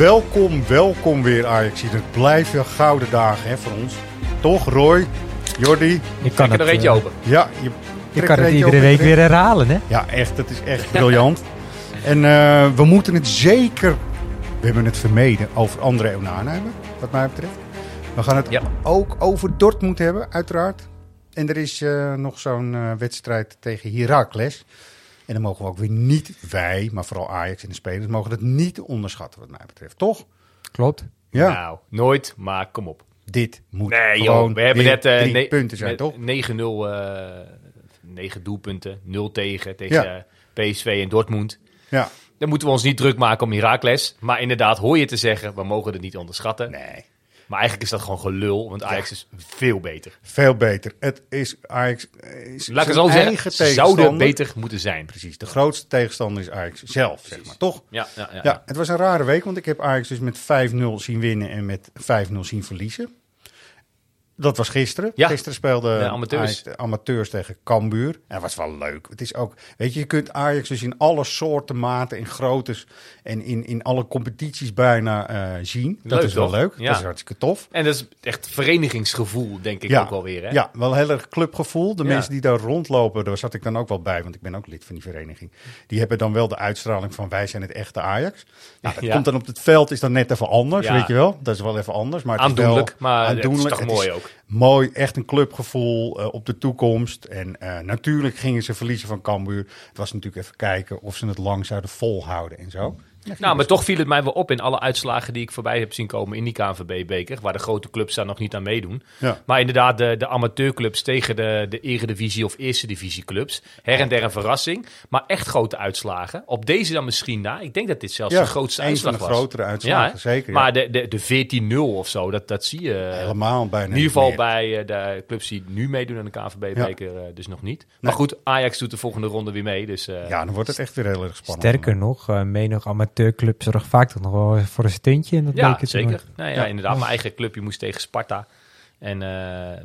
Welkom, welkom weer Ajax. Het blijven gouden dagen hè, voor ons. Toch, Roy, Jordi? Ik kan er nog het, eentje eh, open. Ja, je kan het iedere week weer herhalen, hè? Ja, echt. Dat is echt briljant. En eh, we moeten het zeker... We hebben het vermeden over André Onana hebben, wat mij betreft. We gaan het Ja. ook over Dortmund hebben, uiteraard. En er is eh, nog zo'n eh, wedstrijd tegen Heracles. En dan mogen we ook weer niet, wij, maar vooral Ajax en de spelers, mogen het niet onderschatten, wat mij betreft. Toch? Klopt. Ja, Nou, nooit, maar kom op. dit moet Nee gewoon joh, we hebben net drie ne- punten zijn, toch? 9-0, eh 9 doelpunten, 0 tegen tegen Ja. PSV en Dortmund. Ja, Dan moeten we ons niet druk maken om Heracles. Maar inderdaad, hoor je te zeggen, we mogen het niet onderschatten. nee. Maar eigenlijk is dat gewoon gelul, want Ajax is veel beter. Veel beter. Het is Ajax. Is Laat ik het zo zeggen, zouden beter moeten zijn. Precies. De grootste tegenstander is Ajax zelf, zeg maar. Toch? Ja, ja, ja. Ja, het was een rare week, want ik heb Ajax dus met 5-0 zien winnen en met 5-0 zien verliezen. Dat was gisteren. Ja. Gisteren speelden De amateurs. Ajax- amateurs tegen Cambuur. En dat was wel leuk. Het is ook, weet je, je kunt Ajax dus in alle soorten, maten en groottes en in, in alle competities bijna eh, zien. Dat Leuk, is wel toch? leuk. Ja. Dat is hartstikke tof. En dat is echt verenigingsgevoel, denk ik ook wel weer. Hè? Ja, wel heel erg clubgevoel. De mensen die daar rondlopen, daar zat ik dan ook wel bij, want ik ben ook lid van die vereniging. Die hebben dan wel de uitstraling van wij zijn het echte Ajax. Nou, dat komt dan op het veld, is dan net even anders, weet je wel. Dat is wel even anders. Maar het is Aandoenlijk, wel maar het is toch mooi ook. Mooi, echt een clubgevoel eh, op de toekomst. En eh, natuurlijk gingen ze verliezen van Cambuur. Het was natuurlijk even kijken of ze het lang zouden volhouden en zo. Nou, maar toch viel het mij wel op in alle uitslagen die ik voorbij heb zien komen in die KNVB-beker. Waar de grote clubs daar nog niet aan meedoen. Ja. Maar inderdaad, de, de amateurclubs tegen de, de eredivisie of eerste divisieclubs. Her en der een verrassing. Maar echt grote uitslagen. Op deze dan misschien na. Ik denk dat dit zelfs Ja, de grootste een uitslag van de was. grotere uitslagen, zeker, ja. Maar de, de, de 14-0 of zo, dat, dat zie je. Helemaal bijna In ieder geval bij eh, de clubs die nu meedoen aan de KNVB-beker eh, dus nog niet. Maar Nee. goed, Ajax doet de volgende ronde weer mee. Dus eh, Ja, dan wordt het echt weer heel erg spannend. Sterker nog, eh menig amateurclub zorgt vaak toch nog wel voor een stuntje in dat Ja, bekertoernooi. zeker. Nou ja, Ja. inderdaad. Mijn eigen clubje moest tegen Sparta. En eh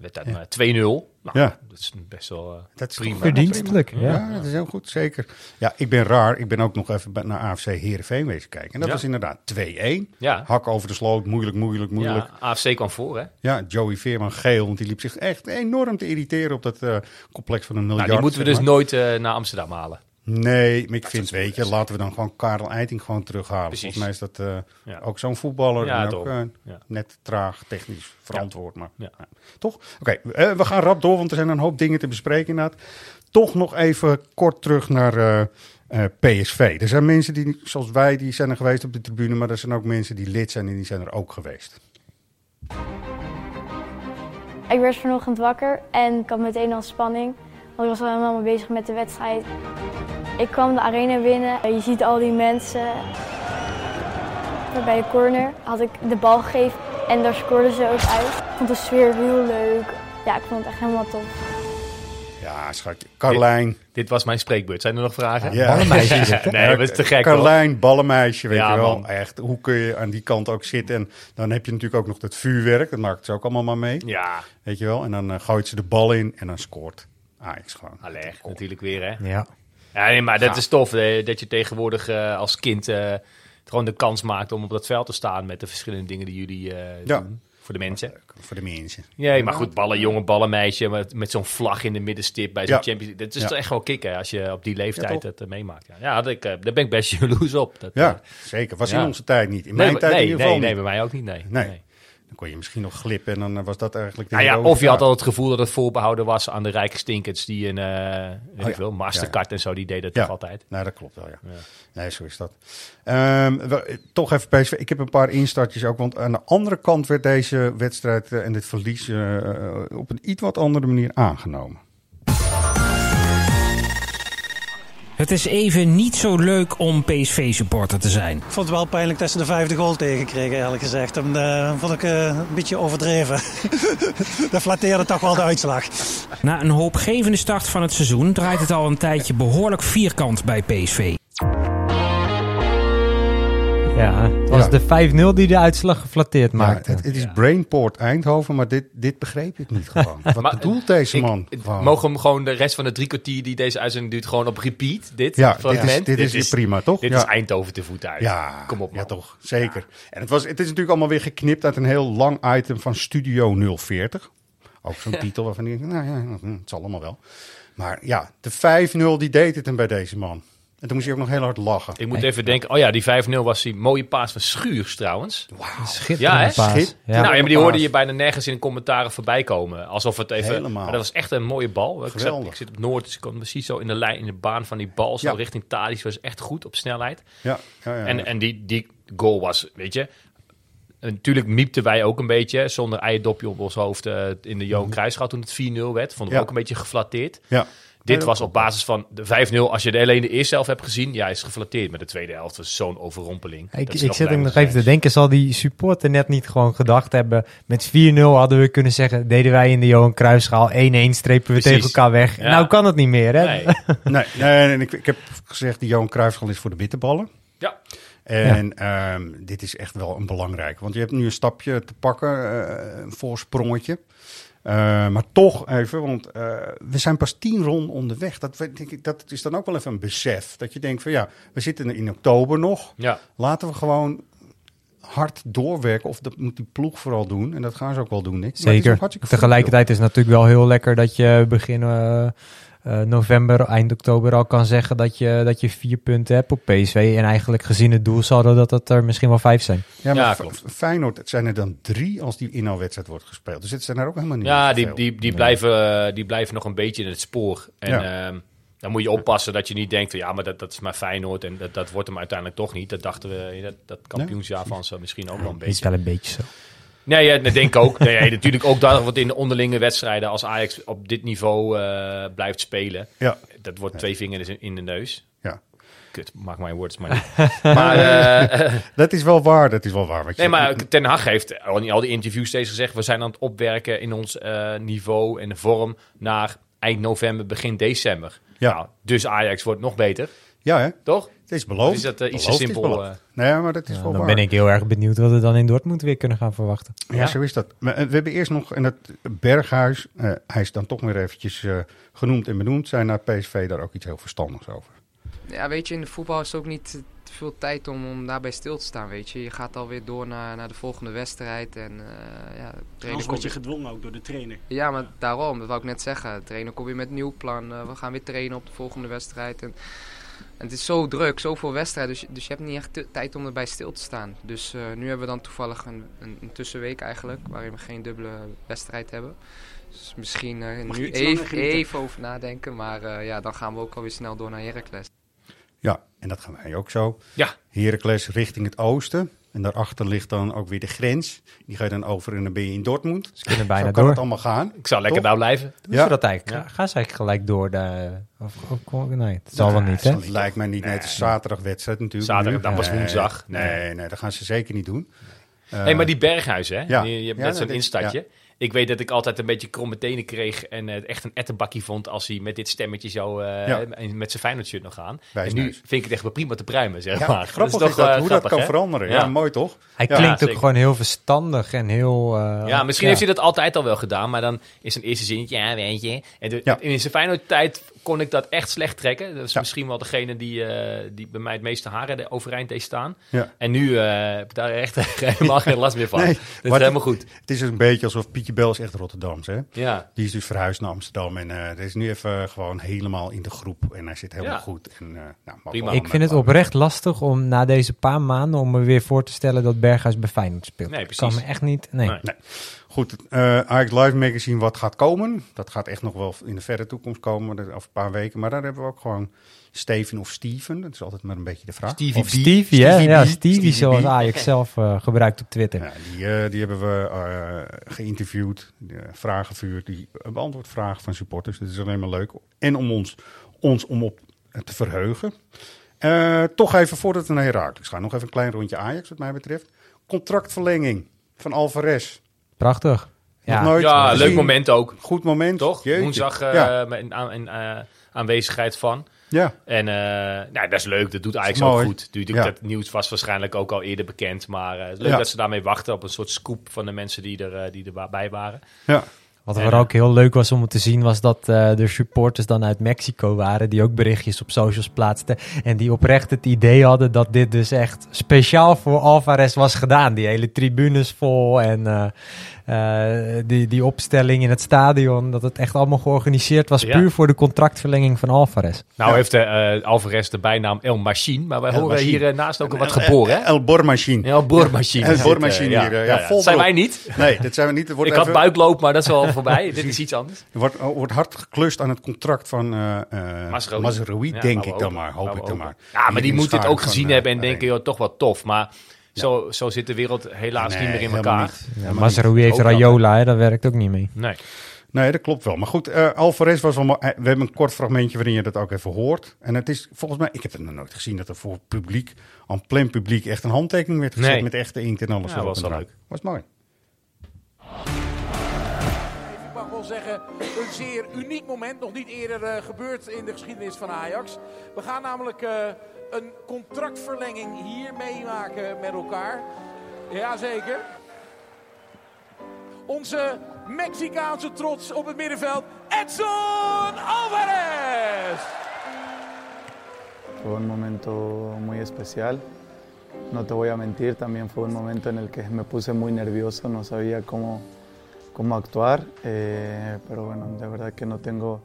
werd dan eh, 2-0. Nou, Ja. dat is best wel eh, Dat is prima. Verdienstelijk, ja. Ja, dat is heel goed, zeker. Ja, ik ben raar. Ik ben ook nog even naar AFC Heerenveen wezen kijken. En dat Ja. was inderdaad 2-1. Ja. Hak over de sloot, moeilijk, moeilijk, moeilijk. Ja, AFC kwam voor, hè? Ja, Joey Veerman geel, want die liep zich echt enorm te irriteren op dat eh, complex van een miljard. Nou, die moeten we dus maar. nooit naar Amsterdam halen. Nee, maar ik vind, weet je, laten we dan gewoon Karel Eiting gewoon terughalen. Precies. Volgens mij is dat eh, Ja. ook zo'n voetballer. Ja, ook eh, Ja. net traag, technisch verantwoord. Maar, Ja. ja. Toch? Oké, eh, we gaan rap door, want er zijn een hoop dingen te bespreken inderdaad. Toch nog even kort terug naar eh, eh, PSV. Er zijn mensen die, zoals wij, die zijn er geweest op de tribune. Maar er zijn ook mensen die lid zijn en die zijn er ook geweest. Ik werd vanochtend wakker en ik had meteen al spanning. Want ik was al helemaal mee bezig met de wedstrijd. Ik kwam de arena binnen. Je ziet al die mensen. Bij de corner had ik de bal gegeven en daar scoorden ze ook uit. Ik vond de sfeer heel leuk. Ja, ik vond het echt helemaal tof. Ja, schatje. Carlijn. Dit was mijn spreekbeurt. Zijn er nog vragen? Ja. Ballenmeisje is het, nee, dat is te gek, hoor. Carlijn, ballenmeisje, weet Ja, je wel. man. Echt, hoe kun je aan die kant ook zitten? En dan heb je natuurlijk ook nog dat vuurwerk. Dat maakt ze ook allemaal maar mee. Ja, Weet je wel? En dan eh, gooit ze de bal in en dan scoort Ajax gewoon. alleg, natuurlijk weer, hè? Ja. Ja, nee, maar dat Ja. is tof. eh, dat je tegenwoordig eh, als kind eh, gewoon de kans maakt om op dat veld te staan met de verschillende dingen die jullie eh, Ja. doen. Voor de mensen. Voor de mensen. Nee, maar goed, ballen, jongen, ballen, meisje. Met, met zo'n vlag in de middenstip bij zo'n Ja. Champions League. Dat is Ja. toch echt wel kicken als je op die leeftijd het eh, meemaakt. Ja, ja dat ik, eh, daar ben ik best jaloers op. Dat, Ja, zeker. Was Ja. in onze tijd niet. In nee, mijn tijd nee, in ieder nee, geval nee, niet. bij mij ook niet. Nee. Nee. Dan kon je misschien nog glippen en dan eh, was dat eigenlijk de Nou ja, of je had al het gevoel dat het voorbehouden was aan de rijke stinkers die een, ja. ik veel, Mastercard en zo, die deden Ja. toch altijd. Nee, dat klopt wel, ja. Ja. Nee, zo is dat. Ehm, wel, eh, toch even PSV. Ik heb een paar instartjes ook. Want aan de andere kant werd deze wedstrijd en dit verlies op een iets wat andere manier aangenomen. Het is even niet zo leuk om PSV-supporter te zijn. Ik vond het wel pijnlijk dat ze de vijfde goal tegenkregen, eerlijk gezegd. En, eh, vond ik eh, een beetje overdreven. dat flatteerde toch wel de uitslag. Na een hoopgevende start van het seizoen draait het al een tijdje behoorlijk vierkant bij PSV. Ja, het was Ja. de 5-0 die de uitslag geflatteerd Ja, maakte. het, het is Brainport Eindhoven, maar dit, dit begreep ik niet gewoon. Wat Maar, bedoelt deze man? ik- mogen we hem gewoon de rest van de drie kwartier die deze uitzending duurt gewoon op repeat? Dit ja, dit fragment? is, dit is prima, toch? Dit ja. is Eindhoven te voet uit. Ja, Kom op, man. ja, toch. Zeker. En het, was, het is natuurlijk allemaal weer geknipt uit een heel lang item van Studio 040. Ook zo'n titel waarvan ik denk, nou ja, het zal allemaal wel. Maar ja, de 5-0 die deed het hem bij deze man. En toen moest hij ook nog heel hard lachen. Ik moet even denken, oh ja, die 5-0 was die mooie paas van Schuurs trouwens. Schitterende Ja, paas. Ja. nou ja, maar die hoorde je bijna nergens in commentaren voorbij komen. Alsof het even... Helemaal. Maar dat was echt een mooie bal. Ik zit, ik zit op Noord, dus ik kon precies zo in de lijn, in de baan van die bal, zo Ja. richting Thadis. was echt goed op snelheid. Ja, ja, ja. En, en die, die goal was, weet je... en Natuurlijk miepten wij ook een beetje, zonder eierdopje op ons hoofd eh, in de Johan Cruijffschaal toen het 4-0 werd. Vonden we Mhm. Ja. ook een beetje geflatteerd. ja. Dit was op basis van de 5-0. Als je de alleen de eerste helft hebt gezien, ja, is geflatteerd. Maar de tweede helft was zo'n overrompeling. Ik, zit blij nog met even te denken, zal die supporter net niet gewoon gedacht hebben... met 4-0 hadden we kunnen zeggen, deden wij in de Johan Cruijffschaal 1-1, strepen we Precies. tegen elkaar weg. Ja. Nou kan het niet meer, hè? Nee. Nee, nee, en ik, ik heb gezegd, die Johan Cruijffschaal is voor de bitterballen. Ja. En ehm, dit is echt wel een belangrijk. Want je hebt nu een stapje te pakken, eh, een voorsprongetje. Eh, maar toch even, want eh, we zijn pas tien ronden onderweg. Dat, ik, dat is dan ook wel even een besef. Dat je denkt van ja, we zitten in oktober nog. Ja. Laten we gewoon hard doorwerken. Of dat moet die ploeg vooral doen. En dat gaan ze ook wel doen. Nick. Maar het is Zeker. Tegelijkertijd is het natuurlijk wel heel lekker dat je begin eh, eh, november, eind oktober al kan zeggen dat je, dat je vier punten hebt op PSV. En eigenlijk gezien het doel zouden dat het er misschien wel vijf zijn. Ja, maar Ja, klopt. Feyenoord, het zijn er dan drie als die inhaalwedstrijd wordt gespeeld. Dus het zijn er ook helemaal niet Ja, die, die, die, blijven, die blijven nog een beetje in het spoor. En Ja. ehm, dan moet je oppassen dat je niet denkt van ja, maar dat, dat is maar Feyenoord en dat, dat wordt hem uiteindelijk toch niet. Dat dachten we, dat, dat kampioensjaar van ze misschien ook wel een Is beetje. wel een beetje zo. Nee, ja, dat denk ik ook. Nee, natuurlijk ook dat wordt in de onderlinge wedstrijden als Ajax op dit niveau eh, blijft spelen. Ja, Dat wordt twee vingers in, de neus. ja. Kut, maak mijn words maar niet. maar eh, Dat is wel waar, dat is wel waar. wat Nee, maar Ten Hag heeft al in al die interviews steeds gezegd... we zijn aan het opwerken in ons eh, niveau en de vorm... naar eind november, begin december. Ja. Nou, dus Ajax wordt nog beter, Ja, hè? toch? Het is beloofd. Is dat, eh, iets te simpel, eh? nee, maar dat is Ja, dan waar. ben ik heel erg benieuwd wat we dan in Dortmund weer kunnen gaan verwachten. Ja, zo is dat. Maar, eh, we hebben eerst nog in het Berghuis, eh, hij is dan toch weer eventjes genoemd en benoemd, zijn naar PSV daar ook iets heel verstandigs over. Ja, weet je, in de voetbal is het ook niet te veel tijd om, om daarbij stil te staan, weet je. Je gaat alweer door naar, naar de volgende wedstrijd en eh ja, Anders word komt je gedwongen ook door de trainer. Ja, maar daarom, dat wou ik net zeggen. De trainer komt weer met een nieuw plan. We gaan weer trainen op de volgende wedstrijd. En, en het is zo druk, zoveel wedstrijden. Dus, je- dus je hebt niet echt tijd om erbij stil te staan. Dus eh, nu hebben we dan toevallig een, een, een tussenweek eigenlijk. Waarin we geen dubbele wedstrijd hebben. Dus misschien eh, je nu even, even over nadenken. Maar eh, ja, dan gaan we ook alweer snel door naar Heracles. Ja, en dat gaan wij ook zo. Ja. Heracles richting het oosten. En daarachter ligt dan ook weer de grens. Die ga je dan over en dan ben je in Dortmund. Ze kunnen Zo bijna kan door. het allemaal gaan. Ik zou lekker daar blijven. Doen Ja. ze dat eigenlijk? Ja. Ga- Gaan ze eigenlijk gelijk door? De, of, of- nee, het zal wel niet, hè? Dat lijkt mij niet. Nee, het is zaterdagwedstrijd natuurlijk. Zaterdag, dat was woensdag. Nee, Nee. nee, dat gaan ze zeker niet doen. Hé, hey, maar die Berghuis, hè? ja. Je, je hebt Ja, net zo'n instartje. Ik weet dat ik altijd een beetje kromme tenen kreeg en het echt een ettenbakkie vond als hij met dit stemmetje zo eh, Ja. met zijn Feyenoord shirt nog gaan. Wijs en nu neus. vind ik het echt wel prima te pruimen, zeg Ja, maar. grappig dat is dat, eh, hoe dat kan hè? veranderen. Ja. Ja. mooi toch? Hij Ja, klinkt ook zeker. gewoon heel verstandig en heel... eh, Ja, misschien heeft hij dat altijd al wel gedaan, maar dan is een eerste zinnetje, ja, weet je. En de- Ja. in zijn Feyenoord-tijd kon ik dat echt slecht trekken. Dat is Ja. misschien wel degene die, eh, die bij mij het meeste haren de- overeind deed staan. Ja. En nu eh, heb ik daar echt helemaal geen last meer van. Nee, dat is helemaal goed. Het is een beetje alsof Pietje Bel is echt Rotterdams, hè? Ja. Die is dus verhuisd naar Amsterdam en eh is nu even gewoon helemaal in de groep. En hij zit helemaal Ja. goed. En, eh, nou, Prima. Ik vind het oprecht lastig om na deze paar maanden om me weer voor te stellen dat Berghuis bij Feyenoord speelt. Nee, Ik kan precies. me echt niet... Nee. Nee. Nee. Goed, eh Ajax Live Magazine, wat gaat komen? Dat gaat echt nog wel in de verre toekomst komen, over een paar weken. Maar daar hebben we ook gewoon Steven of Steven. Dat is altijd maar een beetje de vraag. Stevie Of. Stevie, Ja. Stevie, zoals. Ajax zelf eh, gebruikt op Twitter. Ja, die, eh, die hebben we geïnterviewd, de vragenvuur, die beantwoordt vragen van supporters. Dat is alleen maar leuk. En om ons, ons om op te verheugen. Toch even voordat we naar Herakles gaan, nog even een klein rondje Ajax wat mij betreft. Contractverlenging van Alvarez. Prachtig. Ja, nooit Ja, gezien. leuk moment ook. Goed moment. Toch? Jeetje. Woensdag eh, ja. met, in, aan, in eh, aanwezigheid van. ja. En eh, nou, dat is leuk. Dat doet Ajax ook mooi. goed. Ja. dat nieuws was waarschijnlijk ook al eerder bekend. Maar eh, het is leuk Ja. dat ze daarmee wachten op een soort scoop van de mensen die, er, eh, die erbij waren. ja. Wat er eh, ook heel leuk was om te zien, was dat eh de supporters dan uit Mexico waren. Die ook berichtjes op socials plaatsten. En die oprecht het idee hadden dat dit dus echt speciaal voor Alvarez was gedaan. Die hele tribunes vol en eh, eh, die, die opstelling in het stadion. Dat het echt allemaal georganiseerd was Ja. puur voor de contractverlenging van Alvarez. Nou Ja. heeft eh, Alvarez de bijnaam El Machine. Maar wij El horen Machine. hier eh, naast ook al wat El- geboren. hè? El Bormachine. El Boormachine. El eh, hier, eh, ja, ja, ja. vol Dat zijn wij niet. Nee, dat zijn we niet. Wordt Ik had buikloop, maar dat is wel voorbij. Dit is iets anders. Er wordt, wordt hard geklust aan het contract van eh eh. Mazraoui, Ja, denk ik dan maar. Hoop ik dan maar. Ja, maar die moet de dit ook gezien hebben en eh, denken, joh, toch wat tof. Maar zo, zo zit de wereld helaas Nee, niet meer in elkaar. niet. Helemaal Mazraoui heeft. Rayola, hè, dat werkt ook niet mee. Nee. Nee, dat klopt wel. Maar goed, eh, Alvarez was wel... eh, We hebben een kort fragmentje waarin je dat ook even hoort. En het is volgens mij... Ik heb het nog nooit gezien dat er voor publiek, aan plein publiek, echt een handtekening werd gezet Nee. met echte inkt en alles. Ja, erop was wel leuk. Was mooi. Zeggen, een zeer uniek moment. Nog niet eerder eh, gebeurd in de geschiedenis van Ajax. We gaan namelijk eh, een contractverlenging hier meemaken met elkaar. Jazeker. Onze Mexicaanse trots op het middenveld, Edson Alvarez! Fue un momento muy especial. No te voy a mentir, también fue un momento en el que me puse muy nervioso, no sabía cómo, cómo actuar, eh, pero bueno, de verdad que no tengo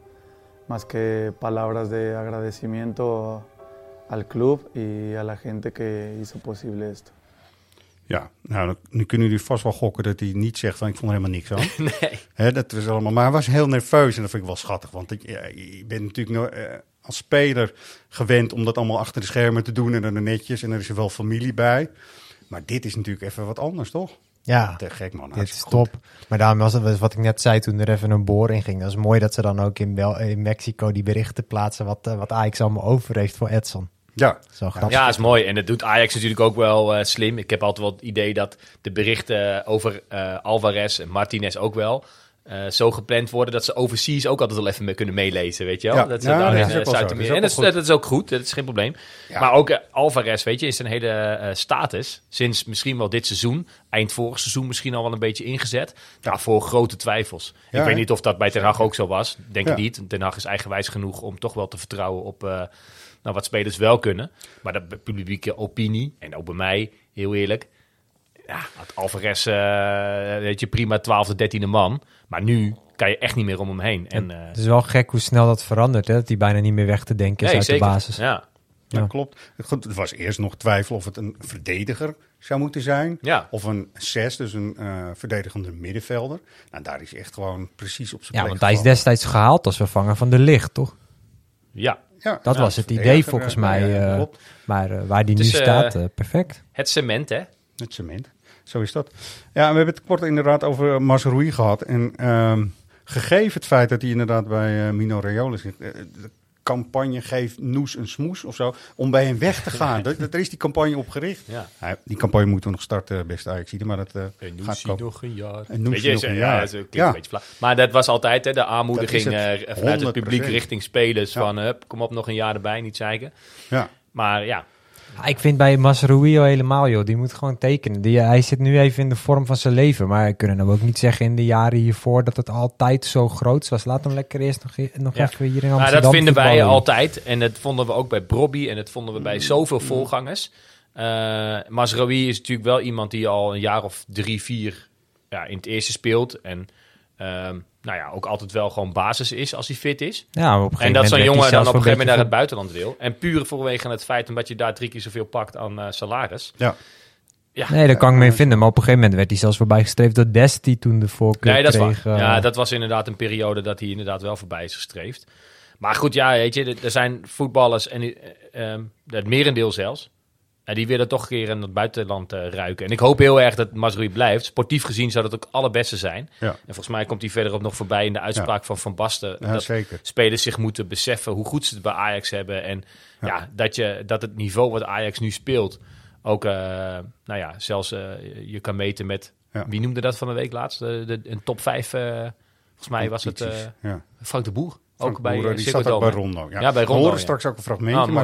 más que palabras de agradecimiento al club y a la gente que hizo posible esto. Ja, nou, nu kunnen jullie vast wel gokken dat hij niet zegt van ik vond er helemaal niks aan. nee. Hè, dat was allemaal, maar hij was heel nerveus en dat vind ik wel schattig. Want ik- ja, je bent natuurlijk eh, als speler gewend om dat allemaal achter de schermen te doen en dan netjes. En er is er wel familie bij. Maar dit is natuurlijk even wat anders, toch? Ja, Te gek man. dit is top. Maar daarom was het wat ik net zei toen er even een boor in ging. Dat is mooi dat ze dan ook in, Bel in Mexico die berichten plaatsen wat, eh, wat Ajax allemaal over heeft voor Edson. Ja, Zo grappig. Ja, is mooi. En dat doet Ajax natuurlijk ook wel eh, slim. Ik heb altijd wel het idee dat de berichten over eh, Alvarez en Martinez ook wel eh, zo gepland worden dat ze overseas ook altijd wel even mee kunnen meelezen, weet je wel? Ja, dat ze ja, daar dat in is eh. Zuid-Amerika... En dat is, wel dat is ook goed, dat is geen probleem. Ja. Maar ook eh, Alvarez, weet je, is een hele eh, status. Sinds misschien wel dit seizoen, eind vorig seizoen misschien al wel een beetje ingezet. Daarvoor grote twijfels. Ja, ik weet niet of dat bij Ten Hag ook zo was. Denk Ja. ik niet. Ten Hag is eigenwijs genoeg om toch wel te vertrouwen op... eh, nou, wat spelers wel kunnen. Maar de publieke opinie, en ook bij mij, heel eerlijk. Ja, had Alvarez, eh, weet je, prima 12e, 13e man. Maar nu kan je echt niet meer om hem heen. En, eh, Het is wel gek hoe snel dat verandert, hè? dat hij bijna niet meer weg te denken is nee, uit zeker. de basis. Ja. Ja, Ja. klopt. Goed, er was eerst nog twijfel of het een verdediger zou moeten zijn. Ja. Of een zes, dus een eh, verdedigende middenvelder. Nou, daar is hij echt gewoon precies op zijn Ja, plek want hij is destijds gehaald als vervanger van de licht, toch? ja, Ja, Dat ja, was het idee volgens mij. ja, eh, klopt. maar eh, waar die nu Het staat, perfect. het cement, hè? Het cement. Zo is dat. Ja, we hebben het kort inderdaad over Mazraoui gehad. En ehm, gegeven het feit dat hij inderdaad bij eh, Mino Raiola zit... eh, de campagne Geef Noes een smoes of zo, om bij hem weg te gaan. Dat, daar is die campagne op gericht. Ja. Ja, die campagne moeten we nog starten, beste Ajax, maar dat eh, En nu gaat komen. nog een jaar. En Weet je, nog een ja, jaar. Ja. een beetje. Maar dat was altijd hè, de aanmoediging het. eh, vanuit het publiek 100%. richting spelers. Van, hup, kom op, nog een jaar erbij, niet zeiken. Ja. Maar Ja, ik vind bij Masroui al helemaal, joh. Die moet gewoon tekenen. Die, hij zit nu even in de vorm van zijn leven. Maar we kunnen hem ook niet zeggen in de jaren hiervoor dat het altijd zo groot was. Laat hem lekker eerst nog, nog Ja. even hier in Amsterdam dat vinden wij altijd. En dat vonden we ook bij Brobby. En dat vonden we bij zoveel voorgangers. Eh Mazraoui is natuurlijk wel iemand die al een jaar of drie, vier ja, in het eerste speelt. En ehm, nou ja, ook altijd wel gewoon basis is als hij fit is. Ja, maar op een en gegeven dat zo'n jongen hij dan op een gegeven moment naar het buitenland wil. En puur vanwege het feit omdat je daar drie keer zoveel pakt aan eh, salaris. Ja. Ja. Nee, daar kan ik mee vinden. Maar op een gegeven moment werd hij zelfs voorbij gestreefd door Dest, die toen de voorkeur Nee, dat kreeg. waar. eh, Ja, dat was inderdaad een periode dat hij inderdaad wel voorbij is gestreefd. Maar goed, ja, weet je, er- zijn voetballers en ehm, het merendeel zelfs. En die willen toch een keer in het buitenland eh, ruiken. En ik hoop heel erg dat Mazrui blijft. Sportief gezien zou dat ook het allerbeste zijn. Ja. En volgens mij komt hij verderop nog voorbij in de uitspraak van Van Basten. Ja, dat zeker. spelers zich moeten beseffen hoe goed ze het bij Ajax hebben. En ja. dat, je, dat het niveau wat Ajax nu speelt ook, eh, nou ja, zelfs eh, je kan meten met... Ja. Wie noemde dat van de week laatst? De, de, een top 5, eh, volgens mij was het ja. Frank de Boer. Ook bij Boeren, eh, die Ziggo zat ook bij Rondo. Ja. Ja, bij We Rondo. horen ja. straks ook een fragmentje. Ah, mooi.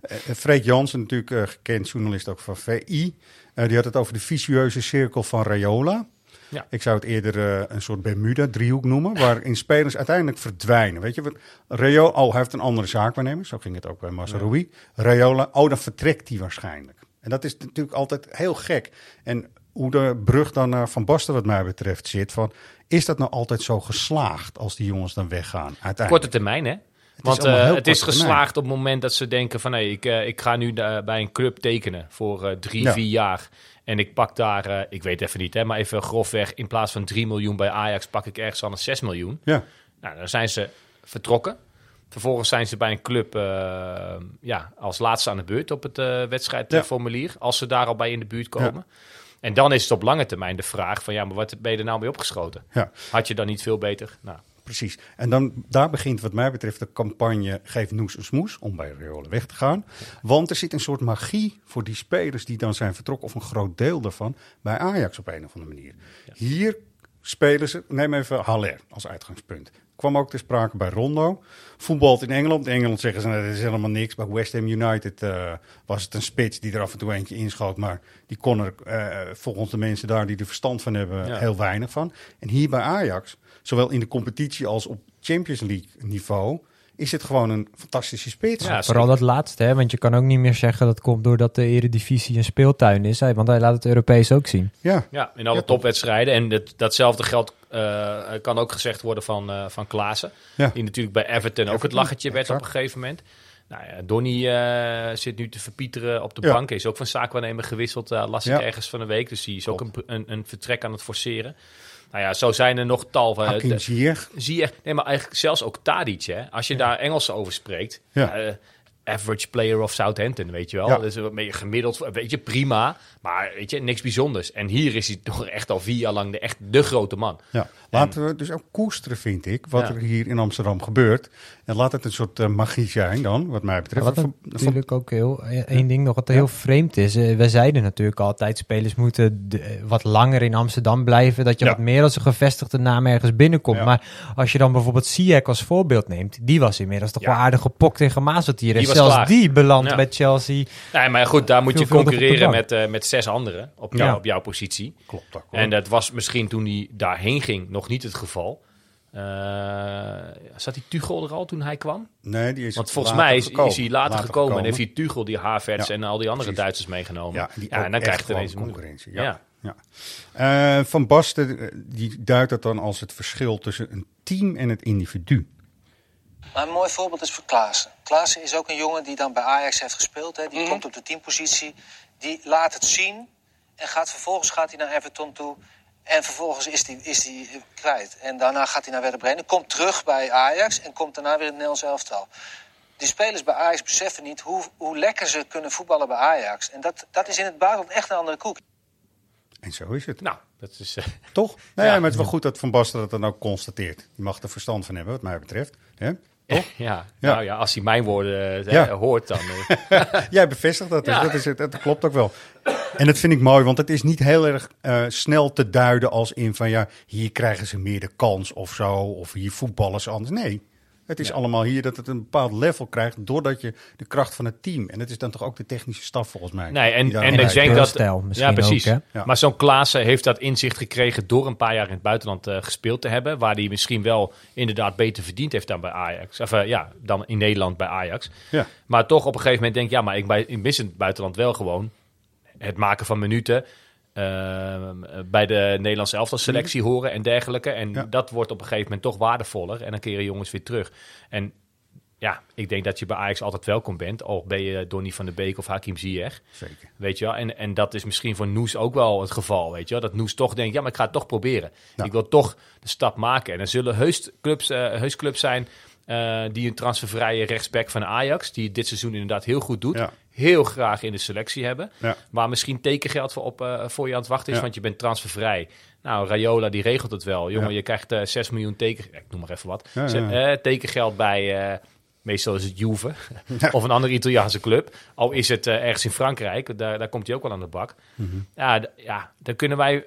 maar eh, Freek Jansen, natuurlijk eh, gekend journalist ook van VI. eh, die had het over de vicieuze cirkel van Rayola. Ja. Ik zou het eerder een soort Bermuda-driehoek noemen, waarin spelers uiteindelijk verdwijnen. Weet je, wat Rayola, oh, hij heeft een andere zaakwaarnemer, zo ging het ook bij Mazraoui. Rayola, oh, dan vertrekt hij waarschijnlijk. En dat is natuurlijk altijd heel gek. En hoe de brug dan naar Van Basten wat mij betreft zit, van, is dat nou altijd zo geslaagd als die jongens dan weggaan? Uiteindelijk. Korte termijn, hè? Want allemaal eh, het is termijn. geslaagd op het moment dat ze denken van... nee, ik, eh, ik ga nu da- bij een club tekenen voor eh, drie, Ja. vier jaar. En ik pak daar, ik weet even niet, hè, maar even grofweg... in plaats van 3 miljoen bij Ajax pak ik ergens anders 6 miljoen. Ja. Nou, dan zijn ze vertrokken. Vervolgens zijn ze bij een club ja, als laatste aan de beurt op het eh, wedstrijdformulier. Als ze daar al bij in de buurt komen. En dan is het op lange termijn de vraag van... ja, maar wat ben je er nou mee opgeschoten? Ja. Had je dan niet veel beter? Nou, Precies. En dan, daar begint wat mij betreft de campagne Geef Noes een Smoes om bij Rayola weg te gaan. Want er zit een soort magie voor die spelers die dan zijn vertrokken, of een groot deel daarvan, bij Ajax op een of andere manier. Hier spelen ze, neem even Haller als uitgangspunt. Kwam ook te sprake bij Rondo. Voetbalt in Engeland. In Engeland zeggen ze, nou, dat is helemaal niks. Bij West Ham United eh, was het een spits die er af en toe eentje inschoot. Maar die kon er eh, volgens de mensen daar die er verstand van hebben Ja. heel weinig van. En hier bij Ajax, zowel in de competitie als op Champions League niveau, is het gewoon een fantastische spits. Ja, Vooral dat laatste, hè? want je kan ook niet meer zeggen dat komt doordat de Eredivisie een speeltuin is. Hè? Want hij laat het Europees ook zien. Ja, Ja, in alle Ja, topwedstrijden. En dat, datzelfde geldt eh, kan ook gezegd worden van, eh van Klaassen. Ja. Die natuurlijk bij Everton ook het lachertje werd op een gegeven moment. Nou ja, Donny eh, zit nu te verpieteren op de Ja. bank. Hij is ook van zaakwaarnemer gewisseld, las ik ergens van de week. Dus die is ook een, een, een vertrek aan het forceren. Nou ja, zo zijn er nog tal van... Hakim Ziyech. zie je, nee, maar eigenlijk zelfs ook Tadic, hè. Als je daar Engels over spreekt, Ja. Eh, average player of Southampton, weet je wel. Ja. Dat is een beetje gemiddeld, weet je, prima. Maar weet je, niks bijzonders. En hier is hij toch echt al vier jaar lang de, echt de grote man. Ja, laten we dus ook koesteren, vind ik, wat Ja. er hier in Amsterdam gebeurt. En laat het een soort eh, magie zijn dan, wat mij betreft. Wat Van- natuurlijk ook heel, één ding nog wat heel vreemd is. eh, wij zeiden natuurlijk altijd, spelers moeten de- eh, wat langer in Amsterdam blijven. Dat je Ja. wat meer als een gevestigde naam ergens binnenkomt. Ja. Maar als je dan bijvoorbeeld Ziyech als voorbeeld neemt. Die was inmiddels toch Ja. wel aardig gepokt en gemazeld hier. Die was zelfs klaar. die belandt Ja. bij Chelsea. Nee, maar goed, daar moet je concurreren met, eh, met zes anderen op, jou, Ja. op jouw positie. Klopt ook. hoor. En dat was misschien toen hij daarheen ging nog niet het geval. Eh, zat die Tuchel er al toen hij kwam? nee, die is Want volgens later mij is, hij later, gekomen, en heeft hij Tuchel, die Havertz Ja, en al die andere precies. Duitsers meegenomen. Ja, die ja en dan echt krijg je gewoon ineens moeilijk. concurrentie. Ja. Ja. Ja. Eh, Van Basten, die duidt dat dan als het verschil tussen een team en het individu. Maar een mooi voorbeeld is voor Klaassen. Klaassen is ook een jongen die dan bij Ajax heeft gespeeld. Hè. Die komt op de teampositie. Die laat het zien. En gaat, vervolgens gaat hij naar Everton toe. En vervolgens is hij is die kwijt. En daarna gaat hij naar Werder Bremen. Komt terug bij Ajax. En komt daarna weer in het Nederlands elftal. Die spelers bij Ajax beseffen niet hoe, hoe lekker ze kunnen voetballen bij Ajax. En dat, dat is in het buitenland echt een andere koek. En zo is het. Nou, dat is... eh, Toch? Nee, Ja. maar het is wel goed dat Van Basten dat dan ook constateert. Je mag er verstand van hebben, wat mij betreft. Hè? Toch? ja, Ja. nou ja, als hij mijn woorden eh, Ja. hoort, dan... eh, Jij bevestigt dat, dus Ja. dat, is dat klopt ook wel. En dat vind ik mooi, want het is niet heel erg eh, snel te duiden als in van ja, hier krijgen ze meer de kans of zo, of hier voetballen ze anders. Nee, Het is Ja. allemaal hier dat het een bepaald level krijgt doordat je de kracht van het team. En dat is dan toch ook de technische staf volgens mij. Nee, en, en ik denk dat... ja, precies. ook, hè? Ja. Maar zo'n Klaassen heeft dat inzicht gekregen door een paar jaar in het buitenland eh, gespeeld te hebben. Waar hij misschien wel inderdaad beter verdiend heeft dan bij Ajax. Of eh, ja, dan in Nederland bij Ajax. Ja. Maar toch op een gegeven moment denk ik, ja, maar ik, bij, ik mis in het buitenland wel gewoon het maken van minuten. Ehm, bij de Nederlandse elftal selectie horen en dergelijke. En Ja. dat wordt op een gegeven moment toch waardevoller. En dan keren jongens weer terug. En ja, ik denk dat je bij Ajax altijd welkom bent. Al ben je Donny van der Beek of Hakim Ziyech. Zeker. Weet je wel? En, en dat is misschien voor Noes ook wel het geval. Weet je wel? Dat Noes toch denkt, ja, maar ik ga het toch proberen. Ja. Ik wil toch de stap maken. En er zullen heus clubs, eh, heus clubs zijn eh, die een transfervrije rechtsback van Ajax, die dit seizoen inderdaad heel goed doet, Ja. heel graag in de selectie hebben. Ja. Waar misschien tekengeld voor, op, eh, voor je aan het wachten is, Ja. want je bent transfervrij. Nou, Rayola die regelt het wel. Jongen, je krijgt eh 6 miljoen teken... Ik noem maar even wat. Tekengeld bij... Meestal is het Juve of een andere Italiaanse club. Al is het ergens in Frankrijk, daar, daar komt hij ook wel aan de bak. Mhm. Ja, ja, dan kunnen wij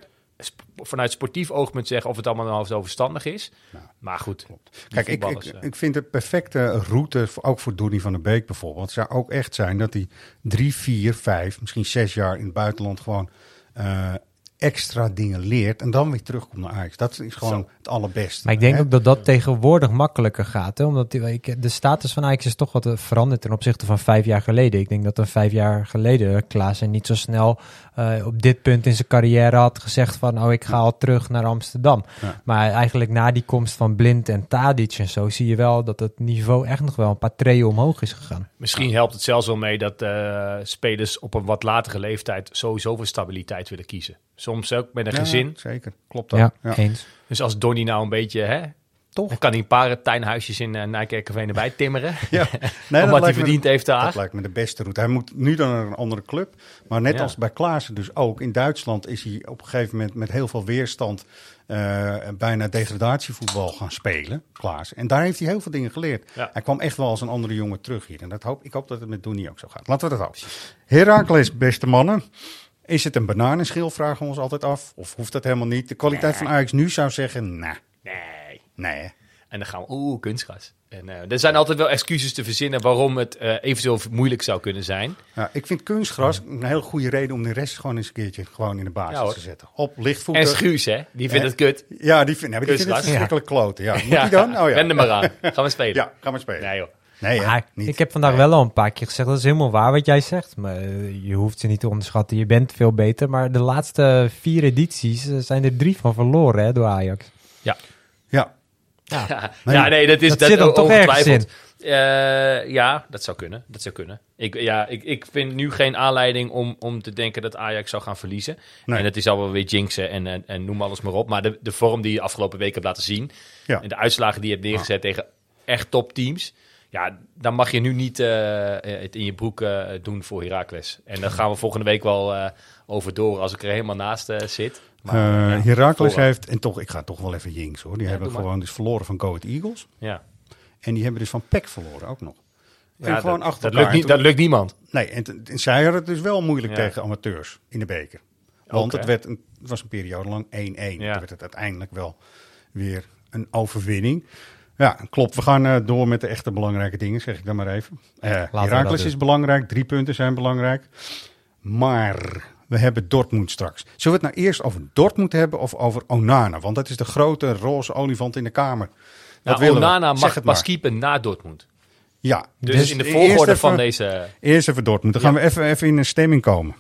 vanuit sportief oogpunt zeggen of het allemaal nou zo verstandig is. maar goed, Kijk, ik, ik, eh, ik vind de perfecte route, ook voor Donny van der Beek bijvoorbeeld, zou ook echt zijn dat hij drie, vier, vijf, misschien zes jaar in het buitenland gewoon eh, extra dingen leert en dan weer terugkomt naar Ajax. Dat is gewoon het allerbeste. Maar ik denk hè? ook dat dat tegenwoordig makkelijker gaat. Hè? Omdat die- ik, de status van Ajax is toch wat eh, veranderd ten opzichte van vijf jaar geleden. Ik denk dat er vijf jaar geleden Klaassen niet zo snel eh, op dit punt in zijn carrière had gezegd van... oh, ik ga al terug naar Amsterdam. Ja. Maar eigenlijk na die komst van Blind en Tadic en zo... zie je wel dat het niveau echt nog wel een paar treden omhoog is gegaan. Misschien helpt het zelfs wel mee dat eh, spelers op een wat latere leeftijd sowieso voor stabiliteit willen kiezen. Soms ook met een Ja, gezin. Zeker, klopt dat. Ja, Ja. eens. Dus als Donny nou een beetje, hè, Toch? dan kan hij een paar tuinhuisjes in uh, Nijkerkerveen erbij timmeren. Ja. Nee, dat Omdat hij verdiend de- heeft daar. Dat lijkt me de beste route. Hij moet nu dan naar een andere club. Maar net Ja. als bij Klaassen dus ook. In Duitsland is hij op een gegeven moment met heel veel weerstand... eh, bijna degradatievoetbal gaan spelen, Klaassen. En daar heeft hij heel veel dingen geleerd. Ja. Hij kwam echt wel als een andere jongen terug hier. En dat hoop, ik hoop dat het met Doenie ook zo gaat. Laten we dat houden. Heracles, beste mannen. Is het een bananenschil, vragen we ons altijd af. Of hoeft dat helemaal niet? De kwaliteit van Ajax nu zou zeggen, nah, Nee. nee. En dan gaan we, oeh, kunstgras. En eh, er zijn altijd wel excuses te verzinnen waarom het eh, eventueel moeilijk zou kunnen zijn. Ja, ik vind kunstgras een heel goede reden om de rest gewoon eens een keertje gewoon in de basis Ja, te zetten. Op lichtvoetig. En Schuurs, hè? Die vindt Eh, het kut. Ja, die, vind, maar die vindt het verschrikkelijk kloten. Ja. Moet die dan? Oh ja. Wend er maar aan. Gaan we spelen. Ja, gaan we spelen. Nee, joh. Nee, hè, Maar niet. ik heb vandaag wel al een paar keer gezegd, dat is helemaal waar wat jij zegt. Maar eh, je hoeft ze niet te onderschatten, je bent veel beter. Maar de laatste vier edities eh, zijn er drie van verloren hè, door Ajax. Ja, Ja, Nee, ja, nee, dat is dat dat zit dan toch ergens ongetwijfeld. Eh, ja, dat zou kunnen. Dat zou kunnen. Ik, ja, ik, ik vind nu geen aanleiding om, om te denken dat Ajax zou gaan verliezen. Nee. En dat is al wel weer jinxen en, en, en noem alles maar op. Maar de, de vorm die je afgelopen weken hebt laten zien... Ja. en de uitslagen die je hebt neergezet tegen echt topteams... ja, dan mag je nu niet eh, het in je broek eh, doen voor Heracles. En daar gaan we volgende week wel eh, over door als ik er helemaal naast eh, zit. Maar, Eh, ja, Heracles vooraf. heeft, en toch, ik ga toch wel even jinx hoor. Die Ja, hebben maar. gewoon dus verloren van Go Ahead Eagles. Ja. En die hebben dus van PEC verloren ook nog. En Ja, gewoon dat, achter dat, elkaar. lukt niet, toen- dat lukt niemand. Nee, en, zij hadden het dus wel moeilijk Ja. tegen amateurs in de beker. Want het, werd een, het was een periode lang 1-1. Ja. Toen werd het uiteindelijk wel weer een overwinning. Ja, klopt. We gaan eh, door met de echte belangrijke dingen, zeg ik dan maar even. Dat is belangrijk, drie punten zijn belangrijk. Maar we hebben Dortmund straks. Zullen we het nou eerst over Dortmund hebben of over Onana? Want dat is de grote roze olifant in de kamer. Wat Nou, we? Onana mag het pas keeper na Dortmund. Ja, Dus, in de volgorde even- van deze... Eerst even Dortmund. Dan gaan we even, even in een stemming komen.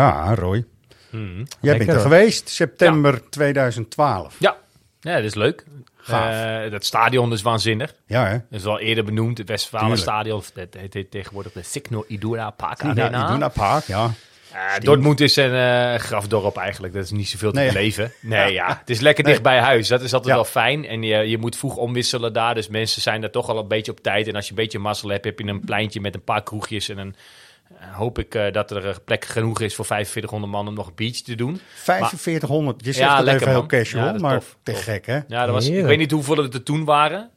Ja, Roy. Hmm. Jij bent er geweest, september 2012. Ja. ja, dat is leuk. Gaaf. Eh, dat stadion is waanzinnig. Ja, hè? Dat is wel eerder benoemd. Het Tuurlijk. Westfalenstadion. Dat heet tegenwoordig de Signal Iduna Park Arena. Iduna Park, ja. Ja, Dortmund is een eh, grafdorp eigenlijk. Dat is niet zoveel te Nee. beleven. Nee, ja. Het is lekker Nee. dicht bij huis. Dat is altijd Ja. wel fijn. En je, je moet vroeg omwisselen daar. Dus mensen zijn daar toch al een beetje op tijd. En als je een beetje mazzel hebt, heb je een pleintje met een paar kroegjes. En eh, hoop ik eh, dat er een plek genoeg is voor 4500 man om nog een biertje te doen. 4500, je Ja, zegt dat lekker, even heel casual, Ja, maar tof. te gek hè? Ja, dat was, ik weet niet hoeveel het er toen waren.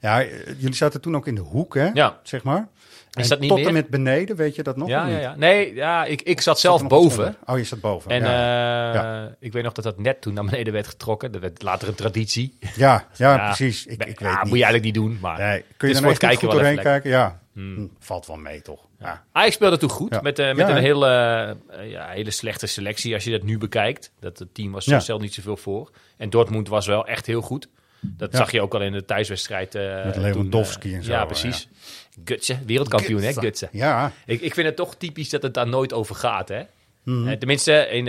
Ja, eh, jullie zaten toen ook in de hoek hè, Ja. zeg maar. Is En dat niet tot meer? en met beneden, weet je dat nog? Ja, of ja, niet? ja. Nee, ja, ik, ik zat zelf boven. Oh, je zat boven. En ja. eh, Ja. ik weet nog dat dat net toen naar beneden werd getrokken. Dat werd later een traditie. ja, ja, Ja. precies. Ik, ik ja, weet moet niet. je eigenlijk niet doen. Maar Nee, kun je is dan echt kijken goed doorheen kijken? Ja, Hmm. Hm, valt wel mee toch? Ja. Ajax speelde toen goed. Ja. Met, eh, met Ja, een hele, eh, ja, hele slechte selectie als je dat nu bekijkt. Dat het team was zelf niet zoveel voor. En Dortmund was wel echt heel goed. Dat zag je ook al in de thuiswedstrijd. eh, Met Lewandowski en zo, Ja, precies. Gutsen, wereldkampioen hè, Gutsen. Ja, Ik, ik vind het toch typisch dat het daar nooit over gaat, hè? Mhm. Tenminste, in,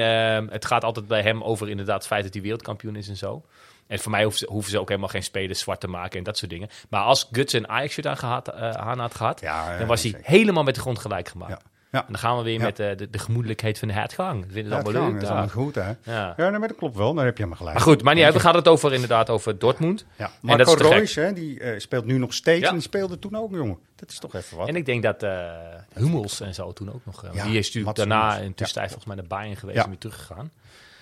het gaat altijd bij hem over inderdaad het feit dat hij wereldkampioen is en zo. En voor mij hoeven ze, hoeven ze ook helemaal geen spelers zwart te maken en dat soort dingen. Maar als Guts een Ajax-shirt aan, gehad, eh, aan had gehad, Ja, dan was hij zeker. helemaal met de grond gelijk gemaakt. Ja. Ja. En dan gaan we weer Ja. met eh, de, de gemoedelijkheid van de hertgang. Ik vind het het allemaal leuk. dat is allemaal goed, hè? Ja. Ja, dat klopt wel. Daar heb je helemaal gelijk. Maar goed, maar niet. We gaan het over, inderdaad over Dortmund. Ja. En Marco dat. Reus, hè, die eh, speelt nu nog steeds en die speelde toen ook, jongen. Dat is toch even wat. En ik denk dat eh Hummels en zo toen ook nog. die is natuurlijk Mats daarna in tussentijd volgens mij naar Bayern geweest en weer teruggegaan.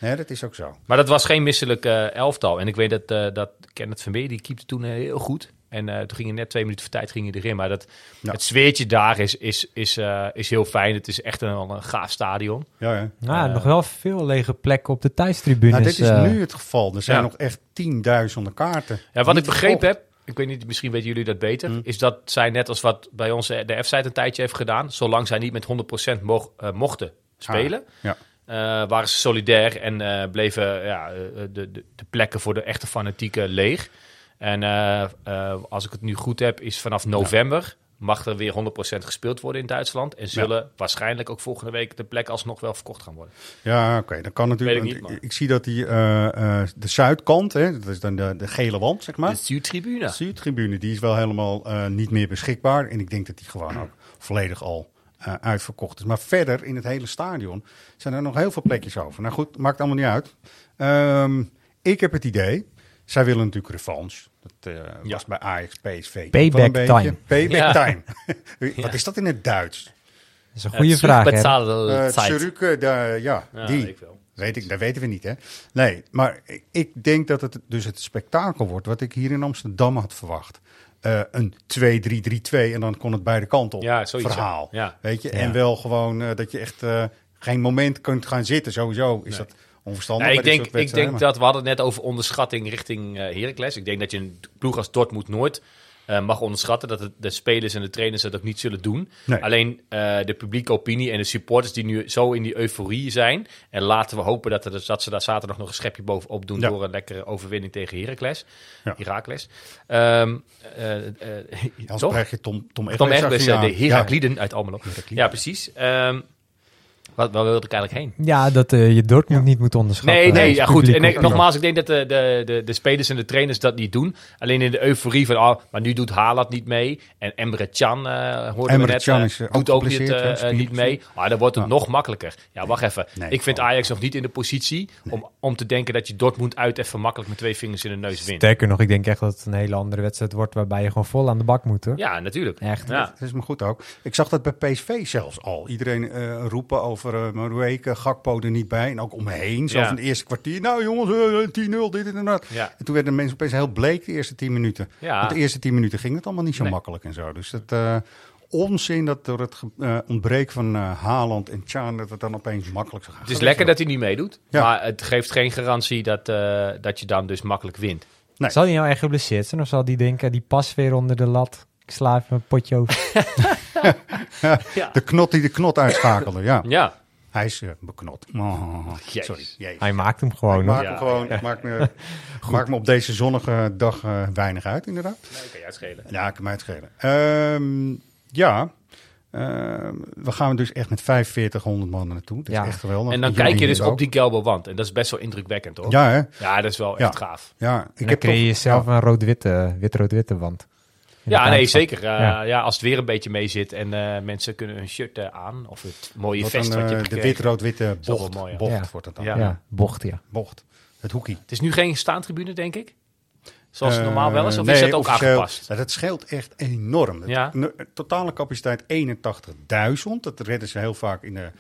Nee, dat is ook zo. Maar dat was geen misselijk eh, elftal. En ik weet dat, eh dat Kenneth Vermeer, die keepte toen eh, heel goed. En eh, toen ging je net twee minuten voor tijd ging je erin. Maar dat, Ja. het sfeertje daar is, is, is, eh, is heel fijn. Het is echt een, een gaaf stadion. Ja, ja. Nou, Eh, nog wel veel lege plekken op de thuistribunes. Nou, dit is nu het geval. Er zijn ja. nog echt tienduizenden kaarten. Ja, wat ik begrepen heb, ik weet niet, misschien weten jullie dat beter, Hm. is dat zij net als wat bij ons de F-site een tijdje heeft gedaan, zolang zij niet met 100% moch- eh, mochten spelen, Ah, ja. Eh, waren ze solidair en eh, bleven ja, eh, de, de, de plekken voor de echte fanatieken leeg. En eh, eh, als ik het nu goed heb, is vanaf november mag er weer 100% gespeeld worden in Duitsland. En zullen waarschijnlijk ook volgende week de plek alsnog wel verkocht gaan worden. Ja, oké. Dan kan natuurlijk. Weet ik niet, ik, ik zie dat die eh, eh, de zuidkant, hè, dat is dan de, de gele wand, zeg maar. De Zuidtribune. De Zuidtribune, die is wel helemaal eh, niet meer beschikbaar. En ik denk dat die gewoon ook volledig al eh, uitverkocht is. Maar verder in het hele stadion zijn er nog heel veel plekjes over. Nou goed, maakt allemaal niet uit. Ehm, ik heb het idee, zij willen natuurlijk revanche. Dat eh, Ja. was bij Ajax, PSV. Payback wel een beetje. time. Payback Ja. time. Wat is dat in het Duits? Dat is een goede vraag, hè? Eh Zurück, de- ja, Ja, die. ik. Weet ik, dat weten we niet, hè? Nee, maar ik- ik denk dat het dus het spektakel wordt wat ik hier in Amsterdam had verwacht. Eh, een 2-3-3-2 en dan kon het beide kanten op. Ja, zoiets, verhaal. ja. Ja. Weet je? Ja. En wel gewoon eh, dat je echt eh, geen moment kunt gaan zitten. Sowieso is dat onverstandig. Nee, ik denk, ik denk dat we hadden het net over onderschatting richting eh Heracles. Ik denk dat je een ploeg als Dortmund nooit eh, mag onderschatten. Dat het, de spelers en de trainers dat ook niet zullen doen. Nee. Alleen eh, de publieke opinie en de supporters die nu zo in die euforie zijn. En laten we hopen dat, er, dat ze daar zaterdag nog een schepje bovenop doen Ja. door een lekkere overwinning tegen Heracles. Ja. Anders toch? krijg je Tom, Tom Egbers Tom Egbers, eh, de. Herakliden uit Almelo. Ja, precies. Ehm, wat, waar wilde ik eigenlijk heen? Ja, dat eh, je Dortmund niet moet onderschatten. Nee, nee, ja, goed. En nogmaals, ik denk dat de, de, de, de spelers en de trainers dat niet doen. Alleen in de euforie van, oh, maar nu doet Haaland niet mee. En Emre Can, eh hoorden we Emre net, Can eh, is, doet ook ook niet, mee. Maar dan wordt het Ja. nog makkelijker. Ja, wacht even. Nee, ik vind. Ajax nog niet in de positie om, om te denken dat je Dortmund uit even makkelijk met twee vingers in de neus wint. Sterker nog, ik denk echt dat het een hele andere wedstrijd wordt waarbij je gewoon vol aan de bak moet, hoor. Ja, natuurlijk. Echt. Ja. Dat is me goed ook. Ik zag dat bij PSV zelfs al. Iedereen eh, roepen over uh, Marueke, Gakpo er niet bij. En ook om me heen. Zo Ja. van het eerste kwartier. Nou jongens, eh, 10-0, dit en dat. Ja. En toen werden de mensen opeens heel bleek de eerste 10 minuten. Ja. Want de eerste 10 minuten ging het allemaal niet zo Nee. makkelijk en zo. Dus dat eh, onzin dat door het eh, ontbreken van eh, Haaland en Chan... dat het dan opeens makkelijk zou gaan. Het is lekker dat hij niet meedoet. Ja. Maar het geeft geen garantie dat, eh, dat je dan dus makkelijk wint. Nee. Zal hij nou echt geblesseerd zijn? Of zal hij denken, die pas weer onder de lat? Ik sla even een potje over. Ja. De knot die de knot uitschakelde, ja. Ja. Hij is eh, beknot. Oh, sorry. Jezus. Hij maakt hem gewoon, Ik hoor. maak Ja. hem gewoon, ik maak me, maak me op deze zonnige dag eh, weinig uit, inderdaad. Nee, kan je uitschelen. Ja, ik kan mij het schelen. Ehm, ja, ehm, we gaan dus echt met 4500 man naartoe. Dat is Ja. echt geweldig. En dan Jullie kijk je dus op ook. die gelbe wand. En dat is best wel indrukwekkend, hoor. Ja, hè? Ja, dat is wel Ja. echt gaaf. Ja, Ik dan heb creëer toch- je zelf ja. een rood-witte, wit-rood-witte wand. Ja, nee, zeker. Eh, Ja. ja. als het weer een beetje mee zit en eh, mensen kunnen hun shirt eh, aan. Of het mooie Wat vest dan, wat je hebt de wit-rood-witte bocht, mooi, ja. bocht Ja. wordt het dan. Ja. Ja, bocht, ja. Bocht. Het hoekie. Het is nu geen staantribune, denk ik. Zoals het normaal wel is. Of nee, is dat ook aangepast? Ja, dat scheelt echt enorm. Ja. Het, totale capaciteit 81.000. Dat redden ze heel vaak in de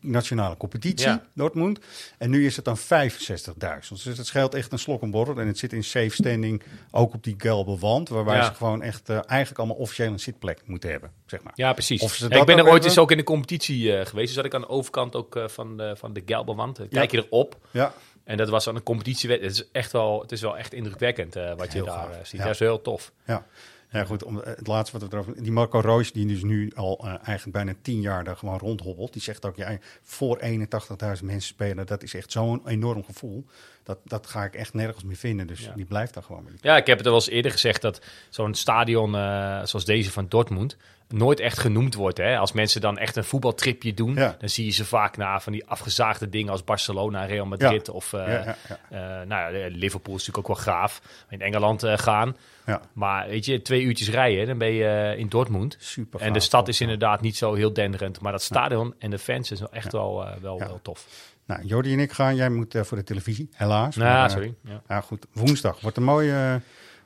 nationale competitie, Ja. Dortmund. En nu is het dan 65.000. Dus het scheelt echt een slok en borrel. En het zit in safe standing, ook op die gelbe wand. Waarbij Ja. ze gewoon echt eh, eigenlijk allemaal officieel een zitplek moeten hebben. Zeg maar. Ja, precies. Of ze Ja, ik ben er ooit eens ook in de competitie eh, geweest. Dus zat ik aan de overkant ook eh, van, de, van de Gelberwand. Dan Kijk je erop. Ja. En dat was aan een competitie. Het is, echt wel, het is wel echt indrukwekkend wat je Heel daar ziet. Ja. Dat is heel tof. Ja. Ja, goed. Om, eh, het laatste wat we erover... Die Marco Reus, die dus nu al eh, eigenlijk bijna tien jaar daar gewoon rondhobbelt. Die zegt ook, ja, voor 81.000 mensen spelen, dat is echt zo'n enorm gevoel. Dat, dat ga ik echt nergens meer vinden. Dus Ja. die blijft daar gewoon. Ja, ik heb het al wel eens eerder gezegd dat zo'n stadion eh, zoals deze van Dortmund nooit echt genoemd wordt. Hè? Als mensen dan echt een voetbaltripje doen, Ja. dan zie je ze vaak naar van die afgezaagde dingen als Barcelona, Real Madrid Ja. of eh, Ja, ja, ja. eh, nou ja, Liverpool is natuurlijk ook wel gaaf. In Engeland eh, gaan. Ja. Maar weet je, twee uurtjes rijden, dan ben je in Dortmund. Super En de stad is inderdaad niet zo heel denderend. Maar dat stadion en de fans is wel echt wel, wel, Ja. wel tof. Nou, Jordi en ik gaan. Jij moet eh, voor de televisie, helaas. Nou, Maar, sorry. Ja. Ja, goed. Woensdag wordt een mooie, eh,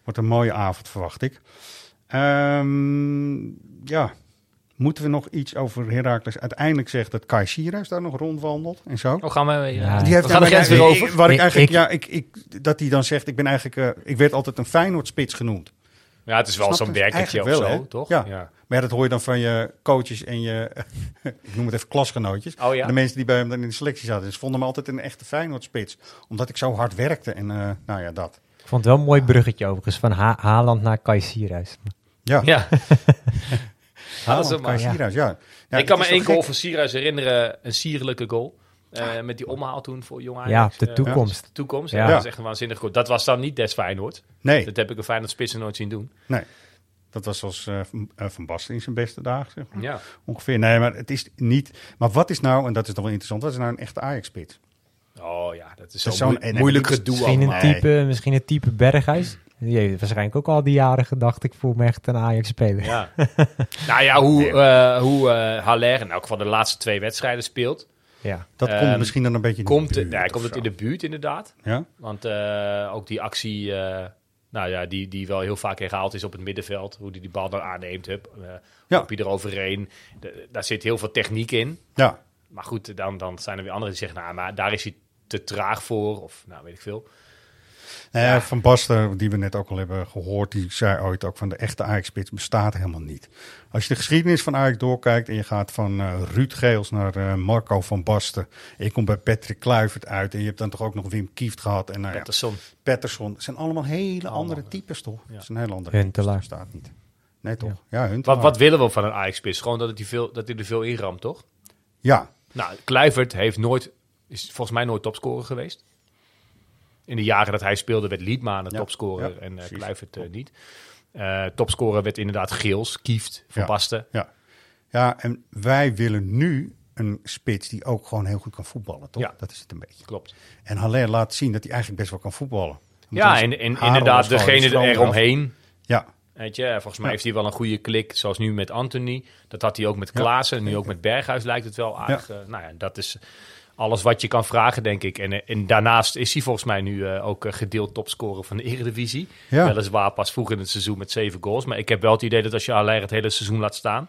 wordt een mooie avond, verwacht ik. Ehm, ja, moeten we nog iets over Heracles? Uiteindelijk zegt dat Kai Sierhuis daar nog rondwandelt en zo. Oh, gaan we... Ja. Die heeft we gaan de daar grens weer over. ik- Waar ik Ik- eigenlijk, ik- ja, ik, ik, dat hij dan zegt, ik ben eigenlijk, ik werd altijd een Feyenoord-spits genoemd. Ja, het is wel zo'n je? werkertje of Eigenlijk wel, zo, hè? toch? Ja. Maar ja, dat hoor je dan van je coaches en je, ik noem het even klasgenootjes. Oh ja? De mensen die bij hem dan in de selectie zaten. Dus vonden me altijd een echte Feyenoord-spits. Omdat ik zo hard werkte en eh, nou ja, dat. Ik vond het wel een mooi bruggetje overigens, van ha Haaland naar Kai Sierhuis. Ja, Ja. Haaland, Kai maar, ja. Sierhuis, ja. Ik kan me één goal van Sierhuis herinneren, een sierlijke goal. Eh, met die omhaal toen voor Jong Ja, Ajax. de Eh, toekomst. de toekomst, Ja. ja. Dat is echt een waanzinnig goal. Dat was dan niet des Feyenoord. Nee, Dat heb ik een Feyenoord spitsen nooit zien doen. nee. Dat was zoals eh, van, Basten in zijn beste dagen, zeg maar. Ja. Ongeveer. Nee, maar het is niet... Maar wat is nou, en dat is dan wel interessant, wat is nou een echte Ajax-spits? Oh ja, dat is zo'n en- moeilijk en- gedoe Misschien een, type, misschien een type Berghuis. Die heeft waarschijnlijk ook al die jaren gedacht, ik voel me echt een Ajax-speler. Ja. nou ja, hoe, eh hoe eh Haller in elk geval de laatste twee wedstrijden speelt. Ja. Dat Ehm, komt misschien dan een beetje in de Komt, buurt ja, of komt het in de buurt inderdaad. Ja? Want eh, ook die actie, eh, nou ja, die, die wel heel vaak herhaald is op het middenveld. Hoe hij die bal dan aanneemt. Hup, eh Ja. Op je eroverheen. De- daar zit heel veel techniek in. Ja. Maar goed, dan, dan zijn er weer anderen die zeggen, nou, maar daar is hij te traag voor. Of nou, weet ik veel. Nou ja, Van Basten, die we net ook al hebben gehoord, die zei ooit ook van de echte Ajax-spits bestaat helemaal niet. Als je de geschiedenis van Ajax doorkijkt en je gaat van eh, Ruud Geels naar eh, Marco van Basten. En je komt bij Patrick Kluivert uit en je hebt dan toch ook nog Wim Kieft gehad. En nou ja, Pettersson. Patterson. Het zijn allemaal hele andere ja. types toch? Ja. Het is een hele andere Huntelaar. bestaat niet. Nee toch? Ja, Huntelaar. Wat, wat willen we van een Ajax-spits? Gewoon dat, het die veel, dat hij er veel inramt, toch? Ja, Nou, Kluivert heeft nooit, is volgens mij nooit topscorer geweest. In de jaren dat hij speelde werd Liedman de Ja, topscorer ja, en uh. Kluivert eh, niet. Eh, topscorer werd inderdaad Geels, Kieft, Van Ja. Basten. ja. Ja, en wij willen nu een spits die ook gewoon heel goed kan voetballen, toch? Ja. Dat is het een beetje. Klopt. En Haller laat zien dat hij eigenlijk best wel kan voetballen. Ja, en, en inderdaad degene eromheen. Ja, Weet je, volgens mij heeft hij wel een goede klik, zoals nu met Anthony. Dat had hij ook met Klaassen. Nu ook met Berghuis lijkt het wel aardig. nou ja, dat is alles wat je kan vragen, denk ik. En, eh, en daarnaast is hij volgens mij nu eh, ook eh, gedeeld topscorer van de Eredivisie. Ja. Weliswaar pas vroeg in het seizoen met zeven goals. Maar ik heb wel het idee dat als je Haller het hele seizoen laat staan...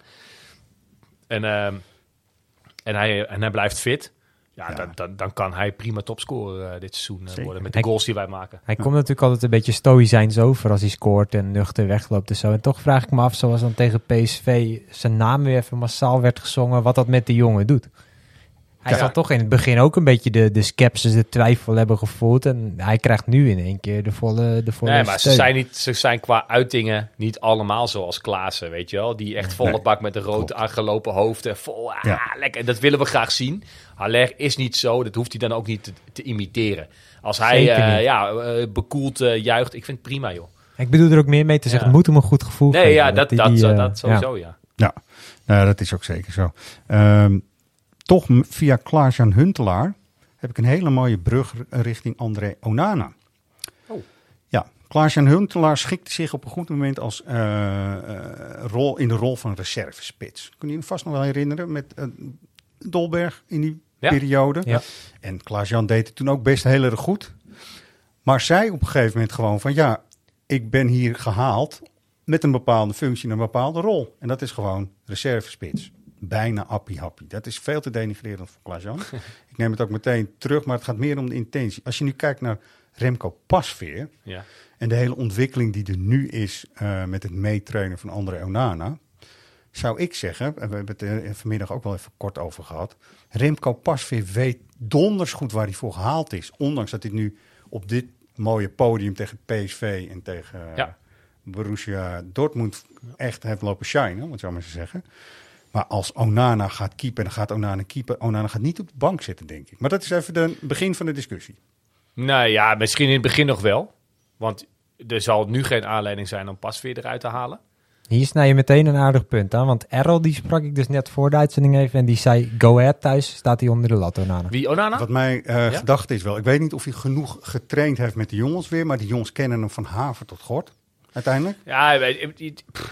en, ehm, en, hij, en hij blijft fit... Ja, Ja. Dan, dan, dan kan hij prima topscorer dit seizoen worden. Met de Hij- goals die wij maken. Hij komt natuurlijk altijd een beetje stoïcijns over als hij scoort en nuchter wegloopt en zo. En toch vraag ik me af, zoals dan tegen PSV zijn naam weer even massaal werd gezongen, wat dat met de jongen doet. Hij Ja. zal toch in het begin ook een beetje de, de skepsis, de twijfel hebben gevoeld. En hij krijgt nu in één keer de volle, de volle Nee, maar ze zijn, niet, ze zijn qua uitingen niet allemaal zoals Klaassen, weet je wel. Die echt volle Nee, bak met een rood klopt. aangelopen hoofd. En vol, ah, Ja. lekker. Dat willen we graag zien. Haller is niet zo. Dat hoeft hij dan ook niet te, te imiteren. Als hij eh, ja, eh, bekoeld eh, juicht, ik vind het prima, joh. Ik bedoel er ook meer mee te zeggen, Ja. moet hem een goed gevoel Nee, geven. ja, dat, dat, die, dat sowieso, ja. ja. Nou, dat is ook zeker zo. Ehm, toch via Klaas-Jan Huntelaar heb ik een hele mooie brug richting André Onana. Oh. Ja, Klaas-Jan Huntelaar schikte zich op een goed moment als, eh, eh, rol, in de rol van reservespits. Kun je je vast nog wel herinneren met eh, Dolberg in die Ja. periode. Ja. En Klaas-Jan deed het toen ook best heel erg goed. Maar zei op een gegeven moment gewoon van ja, ik ben hier gehaald met een bepaalde functie en een bepaalde rol. En dat is gewoon reservespits. Bijna appie-happie. Dat is veel te denigrerend voor Klaas-Jan. ik neem het ook meteen terug, maar het gaat meer om de intentie. Als je nu kijkt naar Remco Pasveer Ja. en de hele ontwikkeling die er nu is eh, met het meetrainen van André Onana, zou ik zeggen, en we hebben het er vanmiddag ook wel even kort over gehad, Remco Pasveer weet donders goed waar hij voor gehaald is. Ondanks dat hij nu op dit mooie podium tegen PSV en tegen eh, Ja. Borussia Dortmund echt heeft lopen shinen, om het zo maar te zeggen. Maar als Onana gaat keepen, dan gaat Onana keepen. Onana gaat niet op de bank zitten, denk ik. Maar dat is even het begin van de discussie. Nou ja, misschien in het begin nog wel. Want er zal nu geen aanleiding zijn om Pasveer eruit te halen. Hier snij je meteen een aardig punt aan. Want Errol, die sprak ik dus net voor de uitzending even. En die zei, go ahead thuis, staat hij onder de lat, Onana. Wie, Onana? Wat mijn eh, Ja? gedachte is wel, ik weet niet of hij genoeg getraind heeft met de jongens weer, maar die jongens kennen hem van haver tot gort, uiteindelijk. Ja,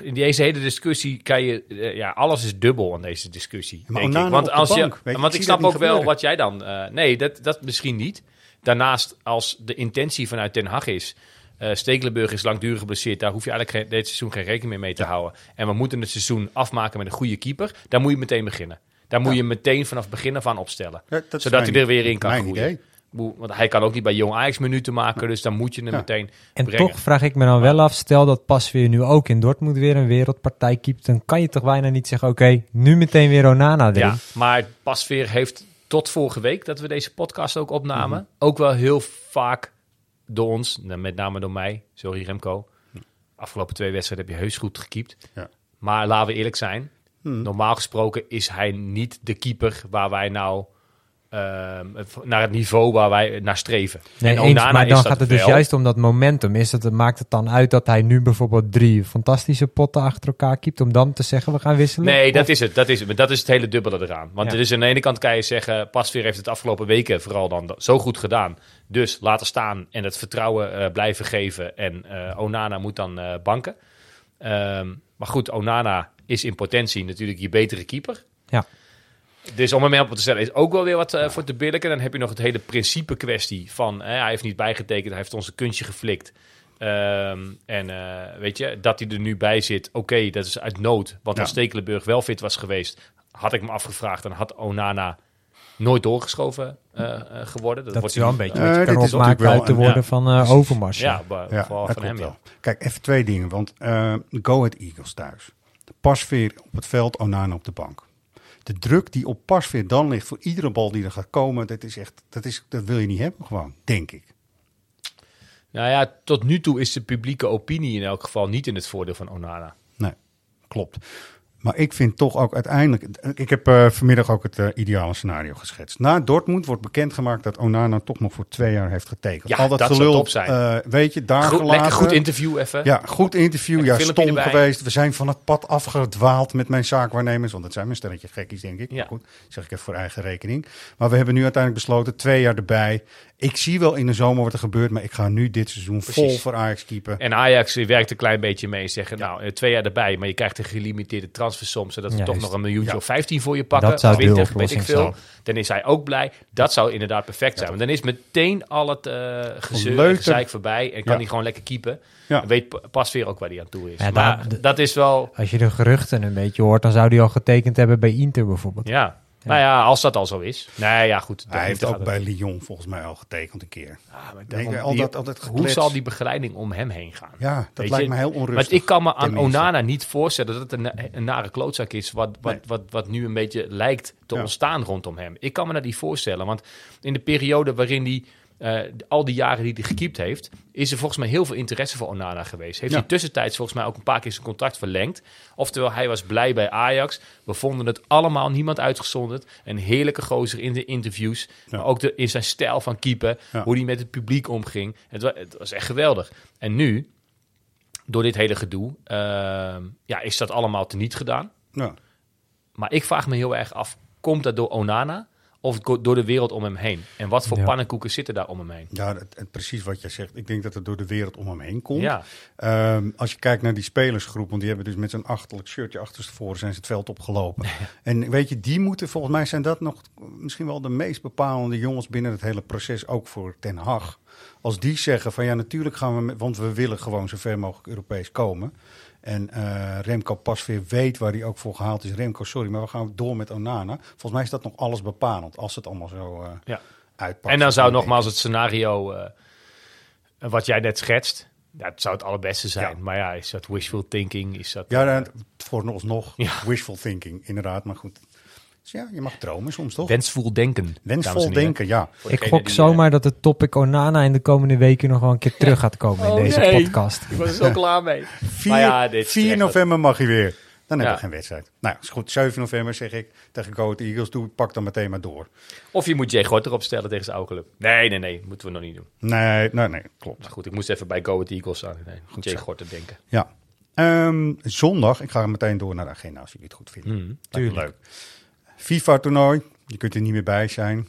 in deze hele discussie kan je... eh, ja, alles is dubbel aan deze discussie, Maar denk ik. Want, als je, want ik snap ook wel wat jij dan... eh, nee, dat, dat misschien niet. Daarnaast, als de intentie vanuit Den Haag is... eh Stekelenburg is langdurig geblesseerd. Daar hoef je eigenlijk geen, dit seizoen geen rekening meer mee te houden. En we moeten het seizoen afmaken met een goede keeper. Daar moet je meteen beginnen. Daar moet je meteen vanaf begin af aan opstellen. Ja, zodat hij er weer in kan mijn groeien. idee. Want hij kan ook niet bij Jong Ajax minuten maken. Dus dan moet je hem Ja. meteen En brengen. toch vraag ik me dan wel af, stel dat Pasveer nu ook in Dortmund weer een wereldpartij keept. Dan kan je toch bijna niet zeggen, oké, nu meteen weer Onana erin. Ja, maar Pasveer heeft tot vorige week dat we deze podcast ook opnamen, Mhm. ook wel heel vaak door ons, nou, met name door mij, sorry Remco, afgelopen twee wedstrijden heb je heus goed gekiept. Ja. Maar laten we eerlijk zijn, Hmm. normaal gesproken is hij niet de keeper waar wij nou naar het niveau waar wij naar streven. Nee, en eens, maar dan gaat het dus wel. juist om dat momentum. Is het, maakt het dan uit dat hij nu bijvoorbeeld drie fantastische potten achter elkaar keept om dan te zeggen we gaan wisselen? Nee, dat is het. Dat is het. Dat is het hele dubbele eraan. Want Ja. er is aan de ene kant kan je zeggen, Pasveer heeft het afgelopen weken vooral dan zo goed gedaan. Dus laten staan en het vertrouwen eh, blijven geven. En eh, Onana moet dan eh, banken. Ehm, maar goed, Onana is in potentie natuurlijk je betere keeper. Ja. Dus om hem op te stellen is ook wel weer wat eh, voor te billijken. Dan heb je nog het hele principe kwestie van... eh, hij heeft niet bijgetekend, hij heeft ons een kunstje geflikt. Ehm, en eh, weet je, dat hij er nu bij zit, oké, dat is uit nood. Want Ja. als Stekelenburg wel fit was geweest, had ik me afgevraagd... dan had Onana nooit doorgeschoven eh, eh, geworden. Dat wordt is wel een beetje wat dit kan is natuurlijk wel uit te worden ja, van Overmars. Ja, van hem, wel. Kijk, even twee dingen. Want eh Go Ahead Eagles thuis. De Pasveer op het veld, Onana op de bank. De druk die op Pasveer dan ligt voor iedere bal die er gaat komen, dat is echt, dat, is, dat wil je niet hebben gewoon, denk ik. Nou ja, tot nu toe is de publieke opinie in elk geval niet in het voordeel van Onana. Nee, klopt. Maar ik vind toch ook uiteindelijk... Ik heb eh, vanmiddag ook het eh, ideale scenario geschetst. Na Dortmund wordt bekendgemaakt dat Onana toch nog voor twee jaar heeft getekend. Ja, Al dat, dat gelul, top zijn. eh, weet je, daar Goed, gelaten. lekker goed interview even. Ja, goed interview. Ja, stom geweest. We zijn van het pad afgedwaald met mijn zaakwaarnemers. Want dat zijn mijn stelletje gekkies, denk ik. Ja. Maar goed, zeg ik even voor eigen rekening. Maar we hebben nu uiteindelijk besloten, twee jaar erbij. Ik zie wel in de zomer wat er gebeurt. Maar ik ga nu dit seizoen vol voor Ajax keepen. En Ajax werkt een klein beetje mee. Zeggen, nou, eh, twee jaar erbij, maar je krijgt een gelimiteerde transfersom. Zodat ze Ja, toch nog een miljoentje Ja. of 15 voor je pakken. Dat zou 20, weet ik veel. zijn. Dan is hij ook blij. Dat zou inderdaad perfect zijn. Want dan is meteen al het eh gezeur en gezeik voorbij. En kan Ja. hij gewoon lekker keepen. Ja. Dan weet Pa- Pasveer ook waar hij aan toe is. Ja, maar daar- dat is wel... Als je de geruchten een beetje hoort, dan zou hij al getekend hebben bij Inter bijvoorbeeld. Ja. Nou ja, als dat al zo is. Nee, ja, goed. Hij heeft Dat ook bij Lyon volgens mij al getekend een keer. Ja, maar daarom- altijd- die- altijd hoe geklets. zal die begeleiding om hem heen gaan? Ja, dat Weet lijkt je? me heel onrustig. Want ik kan me aan tenminste. Onana niet voorstellen dat het een, een nare klootzak is... Wat, wat, Nee. wat, wat nu een beetje lijkt te Ja. ontstaan rondom hem. Ik kan me dat niet voorstellen. Want in de periode waarin hij... eh, al die jaren die hij gekiept heeft, is er volgens mij heel veel interesse voor Onana geweest. Heeft Ja. hij tussentijds volgens mij ook een paar keer zijn contract verlengd. Oftewel, hij was blij bij Ajax. We vonden het allemaal, niemand uitgezonderd. Een heerlijke gozer in de interviews. Ja. Maar ook de, in zijn stijl van keepen. Ja. Hoe hij met het publiek omging. Het was, het was echt geweldig. En nu, door dit hele gedoe, ehm, ja, is dat allemaal teniet gedaan. Ja. Maar ik vraag me heel erg af, komt dat door Onana? Of door de wereld om hem heen? En wat voor Ja. pannenkoeken zitten daar om hem heen? Ja, dat, precies wat jij zegt. Ik denk dat het door de wereld om hem heen komt. Ja. Ehm, als je kijkt naar die spelersgroep, want die hebben dus met zo'n achterlijk shirtje achterstevoren zijn ze het veld opgelopen. en weet je, die moeten volgens mij zijn dat nog misschien wel de meest bepalende jongens binnen het hele proces, ook voor Ten Hag. Als die zeggen van ja, natuurlijk gaan we, met, want we willen gewoon zo ver mogelijk Europees komen. En eh, Remco Pasveer weet waar hij ook voor gehaald is. Remco, sorry, maar we gaan door met Onana. Volgens mij is dat nog alles bepalend, als het allemaal zo Ja. uitpakt. En dan zou nogmaals het scenario eh, wat jij net schetst, het zou het allerbeste zijn. Maar ja, is dat wishful thinking? Is dat, Ja, eh, dat, vooralsnog wishful thinking, inderdaad. Maar goed, dus ja, je mag dromen soms toch? Wensvol denken. Wensvol denken, ja. Ik gok die, zomaar dat het topic Onana in de komende weken nog wel een keer terug gaat komen Oh, in deze nee. podcast. Ik was er zo klaar mee. 4, Maar ja, dit is 4 echt november mag hij weer. Dan hebben Ja. we geen wedstrijd. Nou, is goed. 7 november zeg ik tegen Go Ahead Eagles. Doe, pak dan meteen maar door. Of je moet Jay Gorter opstellen tegen zijn oude club. Nee, nee, nee. Moeten we nog niet doen. Nee, nee, nee, klopt. Maar goed, ik moest even bij Go Ahead Eagles aan. Nee, Goed Jay. Gorter denken. Ja. Ehm, zondag, ik ga meteen door naar de agenda als jullie het goed vinden. Me tuurlijk. leuk. FIFA-toernooi, je kunt er niet meer bij zijn.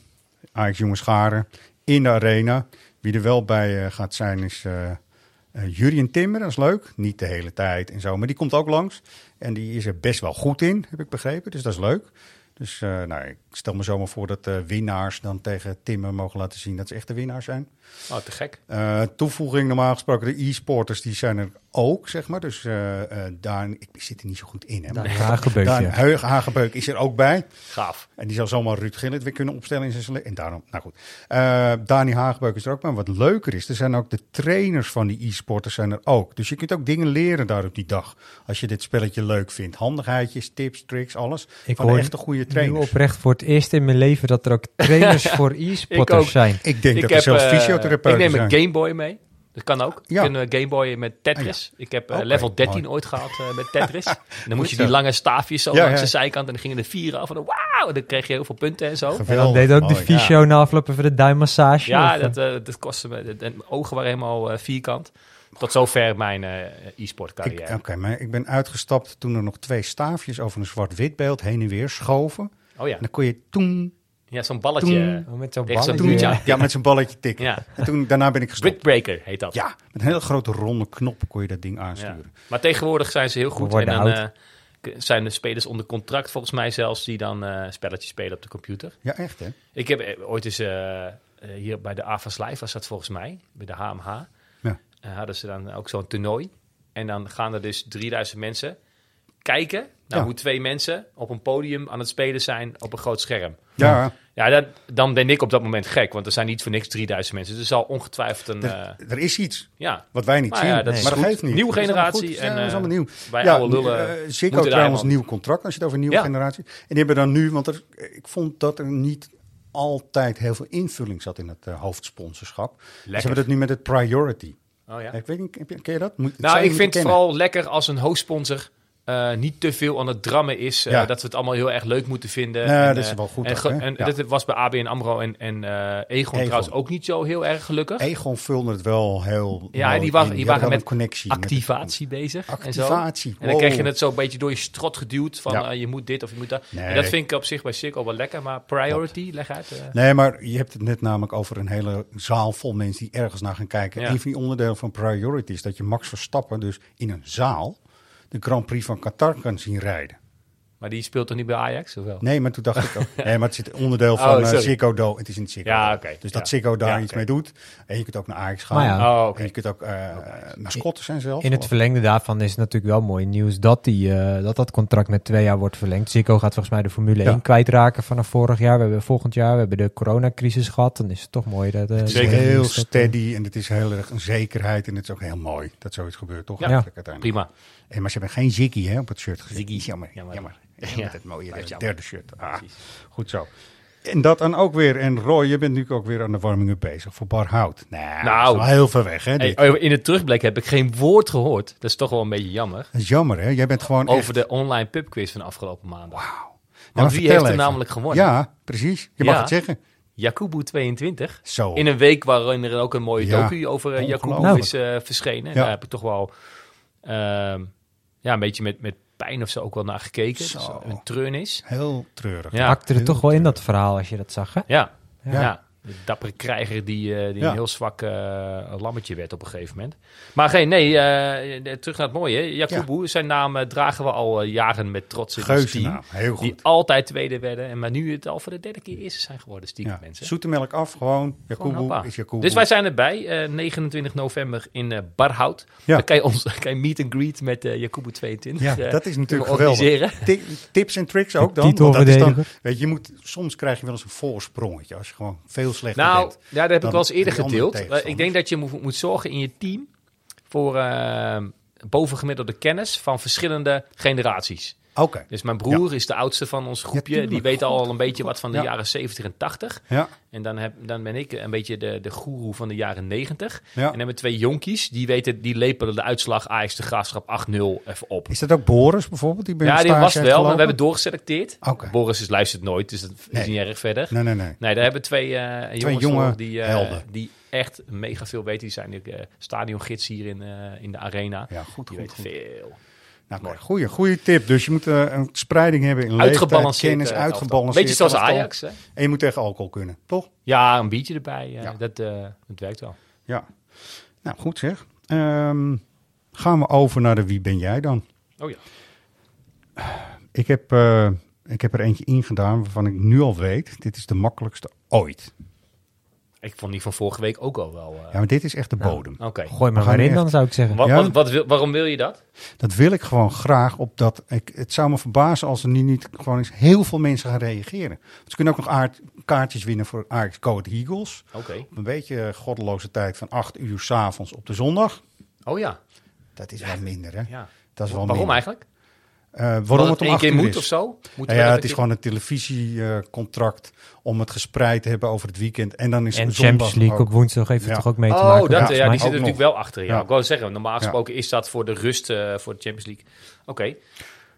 Ajax jongens scharen in de arena. Wie er wel bij eh, gaat zijn is eh, Jurien Timmer, dat is leuk. Niet de hele tijd en zo, maar die komt ook langs. En die is er best wel goed in, heb ik begrepen. Dus dat is leuk. Dus nou, ik stel me zomaar voor dat winnaars dan tegen Timmer mogen laten zien dat ze echt de winnaars zijn. Oh, te gek. Eh, toevoeging normaal gesproken, de e-sporters die zijn er ook, zeg maar. Dus eh eh daar, ik zit er niet zo goed in. Hè, Daan Hagebeuk, Daan ja. Heug- Hagebeuk is er ook bij. Gaaf. En die zal zomaar Ruud Gillet weer kunnen opstellen in zijn selectie. En daarom, nou goed. Eh Dani Hagebeuk is er ook. Maar wat leuker is, er zijn ook de trainers van die e-sporters zijn er ook. Dus je kunt ook dingen leren daar op die dag. Als je dit spelletje leuk vindt. Handigheidjes, tips, tricks, alles. Ik van hoor echte goede nu trainers. oprecht voor het eerst in mijn leven dat er ook trainers voor e-sporters zijn. Ik denk dat er heb, zelfs eh, Ik neem een Game Boy mee. Dat kan ook. Ja. Een Game Boy met Tetris. Ik heb eh, level 13 mooi. ooit gehad eh, met Tetris. en dan moest je die lange staafjes zo Ja, langs ja. de zijkant. En dan gingen de vieren af. En dan wauw, dan kreeg je heel veel punten en zo. En dan deed ook de mooi. fysio na afloop even de duimmassage. Ja, of, dat, eh, dat kostte me. de- de ogen waren helemaal vierkant. Tot zover mijn eh, e-sport Ik- carrière. Oké, maar ik ben uitgestapt toen er nog twee staafjes over een zwart-wit beeld heen en weer schoven. Oh ja. En dan kon je toen, Ja, zo'n balletje. Toen- Oh, met zo'n zo'n balletje. ja, met zijn balletje tikken. Ja. En toen, daarna ben ik gestopt. Brickbreaker heet dat. Ja, met een hele grote ronde knop kon je dat ding Ja. aansturen. Maar tegenwoordig zijn ze heel goed. En dan eh, zijn de spelers onder contract, volgens mij zelfs, die dan eh spelletjes spelen op de computer. Ja, echt hè? Ik heb eh, ooit eens hier bij de AFAS Live, was dat volgens mij, bij de HMH, Ja. hadden ze dan ook zo'n toernooi. En dan gaan er dus 3000 mensen kijken naar Ja. hoe twee mensen op een podium aan het spelen zijn op een groot scherm. Ja, Ja, dat, dan ben ik op dat moment gek, want er zijn niet voor niks 3000 mensen. Dus er zal ongetwijfeld een... er, eh, er is iets ja, wat wij niet Maar zien. ja, dat maar is dat geeft niet. Nieuwe Dat is allemaal generatie goed. Ja, en, dat is allemaal eh, nieuw. wij ja, oude lullen eh, daar trouwens helemaal- nieuw contract als je het over nieuwe Ja. generatie. En die hebben dan nu, want er, ik vond dat er niet altijd heel veel invulling zat in het eh, hoofdsponsorschap. Ze hebben dat nu met het priority. Oh ja. Ik weet niet, heb je- ken je dat? Moet, Nou, ik vind het kennen. vooral lekker als een hoofdsponsor eh, niet te veel aan het drammen is. eh, Ja. dat we het allemaal heel erg leuk moeten vinden. Nee, en, dat is eh, wel goed En, ook, en Ja. dit was bij ABN AMRO en, en Egon, trouwens ook niet zo heel erg gelukkig. Egon vulde het wel heel ja, die, waren, die waren met connectie. met- activatie bezig. En, zo. Activatie, en dan kreeg je het zo een beetje door je strot geduwd van Ja. je moet dit of je moet dat. Nee. En dat vind ik op zich bij Sikko wel lekker, maar priority, leg uit. Nee, maar je hebt het net namelijk over een hele zaal vol mensen die ergens naar gaan kijken. Een van die onderdelen van Priority is dat je Max Verstappen dus in een zaal de Grand Prix van Qatar kan zien rijden. Maar die speelt toch niet bij Ajax, of wel? Nee, maar toen dacht ik ook. Nee, maar het zit onderdeel Oh, van. Ziggo Dome. Het is in het Ziggo Ja, oké. Dus dat Ja. Ziggo daar Ja, iets mee doet. En je kunt ook naar Ajax gaan. Maar ja. Oh, oké. En je kunt ook eh mascottes zijn zelf. In het verlengde daarvan is het natuurlijk wel mooi nieuws dat, die, eh, dat dat contract met twee jaar wordt verlengd. Ziggo gaat volgens mij de Formule Ja. 1 kwijtraken vanaf vorig jaar. We hebben volgend jaar, we hebben de coronacrisis gehad. Dan is het toch mooi dat... eh, Het is Zeker. heel steady en het is heel erg een zekerheid. En het is ook heel mooi dat zoiets gebeurt, toch? Ja, Eigenlijk uiteindelijk. Prima. En, maar ze hebben geen Ziggy hè, op het shirt gezet. Ziggy. Jammer, Jammer. jammer. Ja, Met het mooie derde, shirt. Ah, goed zo. En dat dan ook weer. En Roy, je bent nu ook weer aan de warming-up bezig voor Bar Hout. Nou, Nou. wel heel ver weg, hè? Hey, over- in het terugblik heb ik geen woord gehoord. Dat is toch wel een beetje jammer. Dat is jammer, hè? Jij bent gewoon Over echt... de online pubquiz van afgelopen maandag. Nou, Want maar wie heeft er namelijk gewonnen? Ja, precies. Je mag Ja. het zeggen. Jakubu 22. Zo. In een week waarin er ook een mooie Ja, docu over Jakubu ongelooflijk. is eh, verschenen. Ja. Daar heb ik toch wel ja, een beetje met, met pijn of zo ook wel naar gekeken. Zo. Dus een treurnis. Heel treurig. Ja. Hakte er Heel toch wel in dat verhaal als je dat zag, hè? Ja, Ja. ja. De dappere krijger die, eh, die Ja. een heel zwak eh, lammetje werd op een gegeven moment. Maar geen, nee, eh, terug naar het mooie. Jakubu, zijn naam dragen we al jaren met trots in team. Geuzennaam, heel Die goed. altijd tweede werden. En maar nu het al voor de derde keer eerste zijn geworden, stiekem Ja. mensen. Zoetemelk af, gewoon. Jakubu is Jakubu. Dus wij zijn erbij, eh 29 november in eh Barhout. Ja. Dan kan je, ons, kan je meet and greet met eh Jakubu 22 Ja, dat is natuurlijk organiseren. geweldig. Ti- tips en tricks ook dan. want dat is dan titelverdediger. weet je, je moet, soms krijg je wel eens een voorsprongetje als je gewoon veel Nou, bent. ja, dat heb ik wel eens eerder gedeeld. Ik denk dat je moet, moet zorgen in je team voor eh, bovengemiddelde kennis van verschillende generaties. Oké. Dus mijn broer is de oudste van ons groepje. die weet al een beetje wat van de Ja. jaren 70 en 80. Ja, En dan, heb, dan ben ik een beetje de, de goeroe van de jaren 90. ja. En dan hebben we twee jonkies. Die, weten, die lepelen de uitslag Ajax de Graafschap 8-0 even op. Is dat ook Boris bijvoorbeeld? Die bij Ja, die was wel, maar we hebben doorgeselecteerd. Boris is, luistert nooit, dus dat is niet erg verder. Nee, nee, nee. Nee, daar hebben we twee, eh jongens jonge die, helden. die echt mega veel weten. Die zijn ook eh stadiongids hier in, eh, in de arena. Ja, goed, Die goed, weten goed. veel. Nou, goeie, goede tip. Dus je moet eh, een spreiding hebben in leeftijd, kennis, elftal. uitgebalanceerd. Beetje zoals. Ajax, hè? En je moet tegen alcohol kunnen, toch? Ja, een biertje erbij. eh, Ja. dat, dat werkt wel. Ja. Nou, goed zeg. Ehm, gaan we over naar de Wie ben jij dan? Oh ja. Ik heb, ik heb er eentje ingedaan waarvan ik nu al weet, dit is de makkelijkste ooit. Ik vond die van vorige week ook al wel... eh, Ja, maar dit is echt de Nou, bodem. Oké. Gooi maar in echt- dan, zou ik zeggen. Wat, Ja? wat, waarom wil je dat? Dat wil ik gewoon graag op dat. Ik, het zou me verbazen als er nu niet gewoon eens heel veel mensen gaan reageren. Ze kunnen ook nog aard, kaartjes winnen voor Ajax Ahead Eagles. Oké. Op een beetje goddeloze tijd van 8 uur s'avonds op de zondag. Oh ja. Dat is wel minder, hè? ja. Dat is wel Waarom minder. eigenlijk? Eh, waarom het om één 8 keer uur moet is. of zo? Nou ja, dat het een is gewoon een televisiecontract om het gespreid te hebben over het weekend. En dan is En het Champions League ook. op woensdag heeft Ja. toch ook mee te Oh, maken? dat, volgens ja, mij? die zit Ook natuurlijk wel achter. Ja, Ja. ik wou zeggen, normaal gesproken is dat voor de rust eh, voor de Champions League. Oké.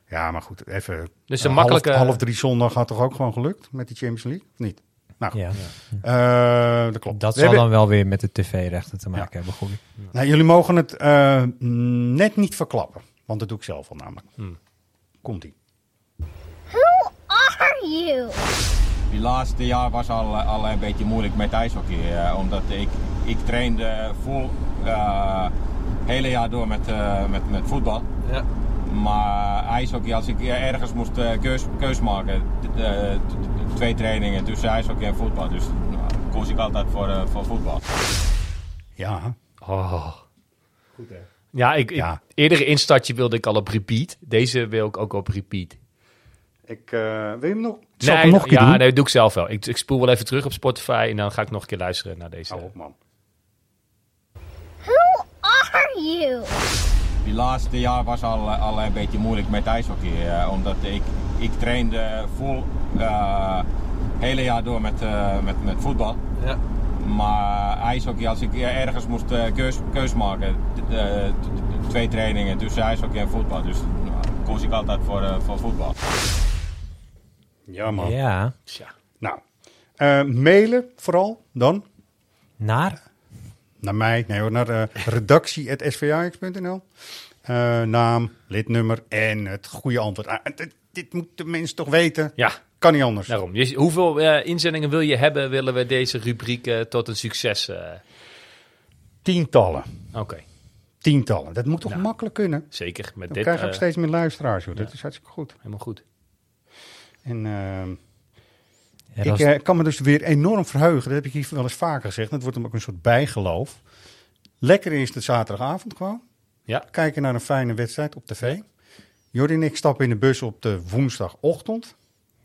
Ja, maar goed, even. Dus eh, een makkelijke... Half, half drie zondag had toch ook gewoon gelukt met die Champions League? Of niet? Nou. Ja. Eh, dat klopt. Dat We zal hebben- dan wel weer met de tv-rechten te maken hebben. Goed. Nou, jullie mogen het eh, net niet verklappen. Want dat doe ik zelf al namelijk. Hmm. Komt-ie. Who are you? Die laatste jaar was al, al een beetje moeilijk met ijshockey. eh, omdat ik, ik trainde vol eh hele jaar door met, eh, met, met voetbal. Ja. Maar ijshockey, als ik ergens moest eh, keus, keus maken, eh, twee trainingen tussen ijshockey en voetbal. Dus nou, koos ik altijd voor, eh, voor voetbal. Ja. Oh. Goed hè? Ja, ik, ik- Ja. eerdere instartje wilde ik al op repeat. Deze wil ik ook op repeat. Ik, eh, wil je hem nog? Zal ik Nee, hem nog een keer ja, doen? nee, dat doe ik zelf wel. Ik, ik spoel wel even terug op Spotify en dan ga ik nog een keer luisteren naar deze. Hou op, man. Who are you? Die laatste jaar was al, al een beetje moeilijk met ijshockey. eh, omdat ik, ik trainde vol eh hele jaar door met, eh, met, met voetbal. Ja. Maar ijshockey, als ik ergens moest eh, keus, keus maken, eh, twee trainingen tussen ijshockey en voetbal. Dus nou, koos ik altijd voor, eh, voor voetbal. Ja, man. Ja. Tja. Nou, eh, mailen vooral dan. Naar? Naar mij, nee hoor, naar uh, redactie.svax.nl. Eh naam, lidnummer en het goede antwoord. Ah, dit, dit moeten de mensen toch weten? Ja, Kan niet anders. daarom. Hoeveel eh, inzendingen wil je hebben? Willen we deze rubriek eh, tot een succes? eh? Tientallen. Oké, Tientallen. Dat moet toch Nou, makkelijk kunnen? zeker. Met Dan dit krijg je ook steeds meer luisteraars. Joh. Dat is hartstikke goed. helemaal goed. En ehm, Ja, ik eh, kan me dus weer enorm verheugen. Dat heb ik hier wel eens vaker gezegd. Dat wordt hem ook een soort bijgeloof. Lekker is het zaterdagavond gewoon. Ja. Kijken naar een fijne wedstrijd op tv. Jordi en ik stappen in de bus op de woensdagochtend.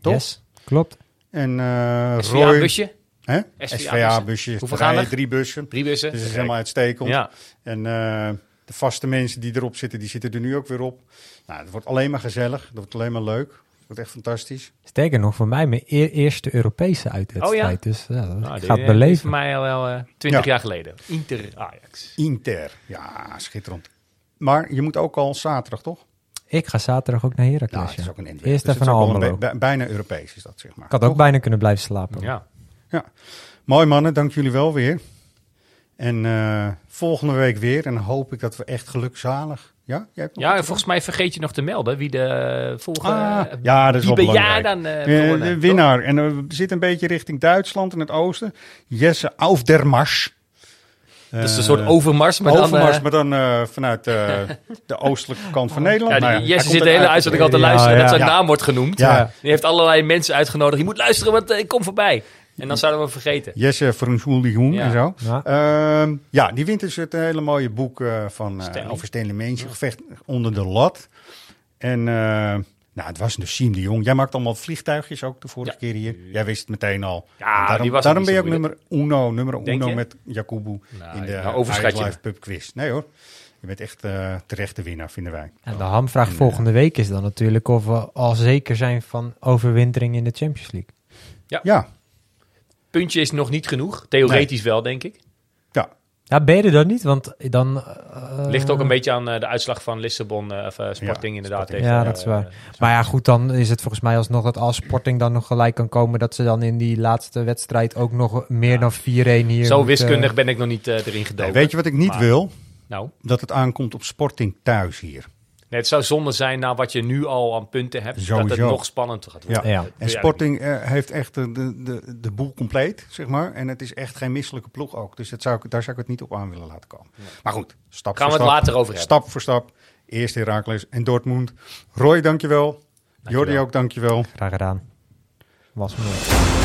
Toch? Yes, klopt. En eh Roy... SVA-busje? Hè? SVA SVA-busje. Hoeveel gaan er? Drie bussen. Drie bussen? Dus dat is helemaal uitstekend. Ja. En eh, de vaste mensen die erop zitten, die zitten er nu ook weer op. Nou, het wordt alleen maar gezellig. Het wordt alleen maar leuk. Het wordt echt fantastisch. Sterker nog, voor mij mijn eer- eerste Europese uitwedstrijd. Oh ja? Dus ja, dat Nou, ik die, ga eh, beleven. voor mij al wel twintig Ja. jaar geleden. Inter Ajax. Inter. Ja, schitterend. Maar je moet ook al zaterdag, toch? Ik ga zaterdag ook naar Nou, Heracles. het is ja. ook een endweg. Eerst Dus even het naar bij- bijna Europees is dat, zeg maar. Ik had ook Toch? bijna kunnen blijven slapen. Ja. Mooi mannen, dank jullie wel weer. En eh, volgende week weer. En dan hoop ik dat we echt gelukzalig Ja, jij hebt nog Ja, volgens mij vergeet je nog te melden wie de volgende... Ah, ja, dat is wie wel belangrijk. dan eh, Eh, toch? winnaar. En eh, we zitten een beetje richting Duitsland in het oosten. Jesse Aufdermarsch. Dat is een Eh, soort overmars, maar dan, overmars, eh, maar dan eh, vanuit eh, de oostelijke kant van Nederland. Ja, die, Jesse zit de hele uit- uitzending al te luisteren Ja, dat zijn ja. naam wordt genoemd. Ja. Die heeft allerlei mensen uitgenodigd. Je moet luisteren, want ik kom voorbij. En dan zouden we hem vergeten. Jesse Veroentschuldigung Ja. en zo. Ja. Ja. ja, die wint dus het hele mooie boek eh, van, eh, Stanley. over Stanley gevecht onder de lat. En eh, nou, het was dus Siem de Jong. Jij maakt allemaal vliegtuigjes ook de vorige keer hier. Jij wist het meteen al. Ja, En daarom, die was ook daarom ben je ook nummer uno, nummer Denk uno je? met Jacobu Nou, in de nou, overschat je Live. Pub Quiz. Nee hoor, je bent echt eh terecht de winnaar, vinden wij. En de hamvraag volgende week is dan natuurlijk of we al zeker zijn van overwintering in de Champions League. Ja. Ja, Puntje is nog niet genoeg. Theoretisch wel, denk ik. Ja. Ja, ben je er dan niet? Want dan... eh, Ligt ook een beetje aan eh, de uitslag van Lissabon, eh, of Sporting inderdaad. Sporting. tegen, Ja, dat is waar. Maar ja, goed, dan is het volgens mij alsnog dat als Sporting dan nog gelijk kan komen... dat ze dan in die laatste wedstrijd ook nog meer dan 4-1 hier Zo wiskundig ben ik nog niet eh, erin gedoken. Nee, weet je wat ik niet Maar- wil? Nou, Dat het aankomt op Sporting thuis hier. Nee, het zou zonde zijn na wat je nu al aan punten hebt, dat het nog spannender gaat worden. Ja. En Sporting eh, heeft echt de, de, de, boel compleet, zeg maar. En het is echt geen misselijke ploeg ook. Dus dat zou ik, daar zou ik het niet op aan willen laten komen. Maar goed, stap Gaan voor we het stap. later over hebben. Stap voor stap. Eerst Herakles en Dortmund. Roy, dankjewel. Jordi ook, dankjewel. Graag gedaan. Was mooi.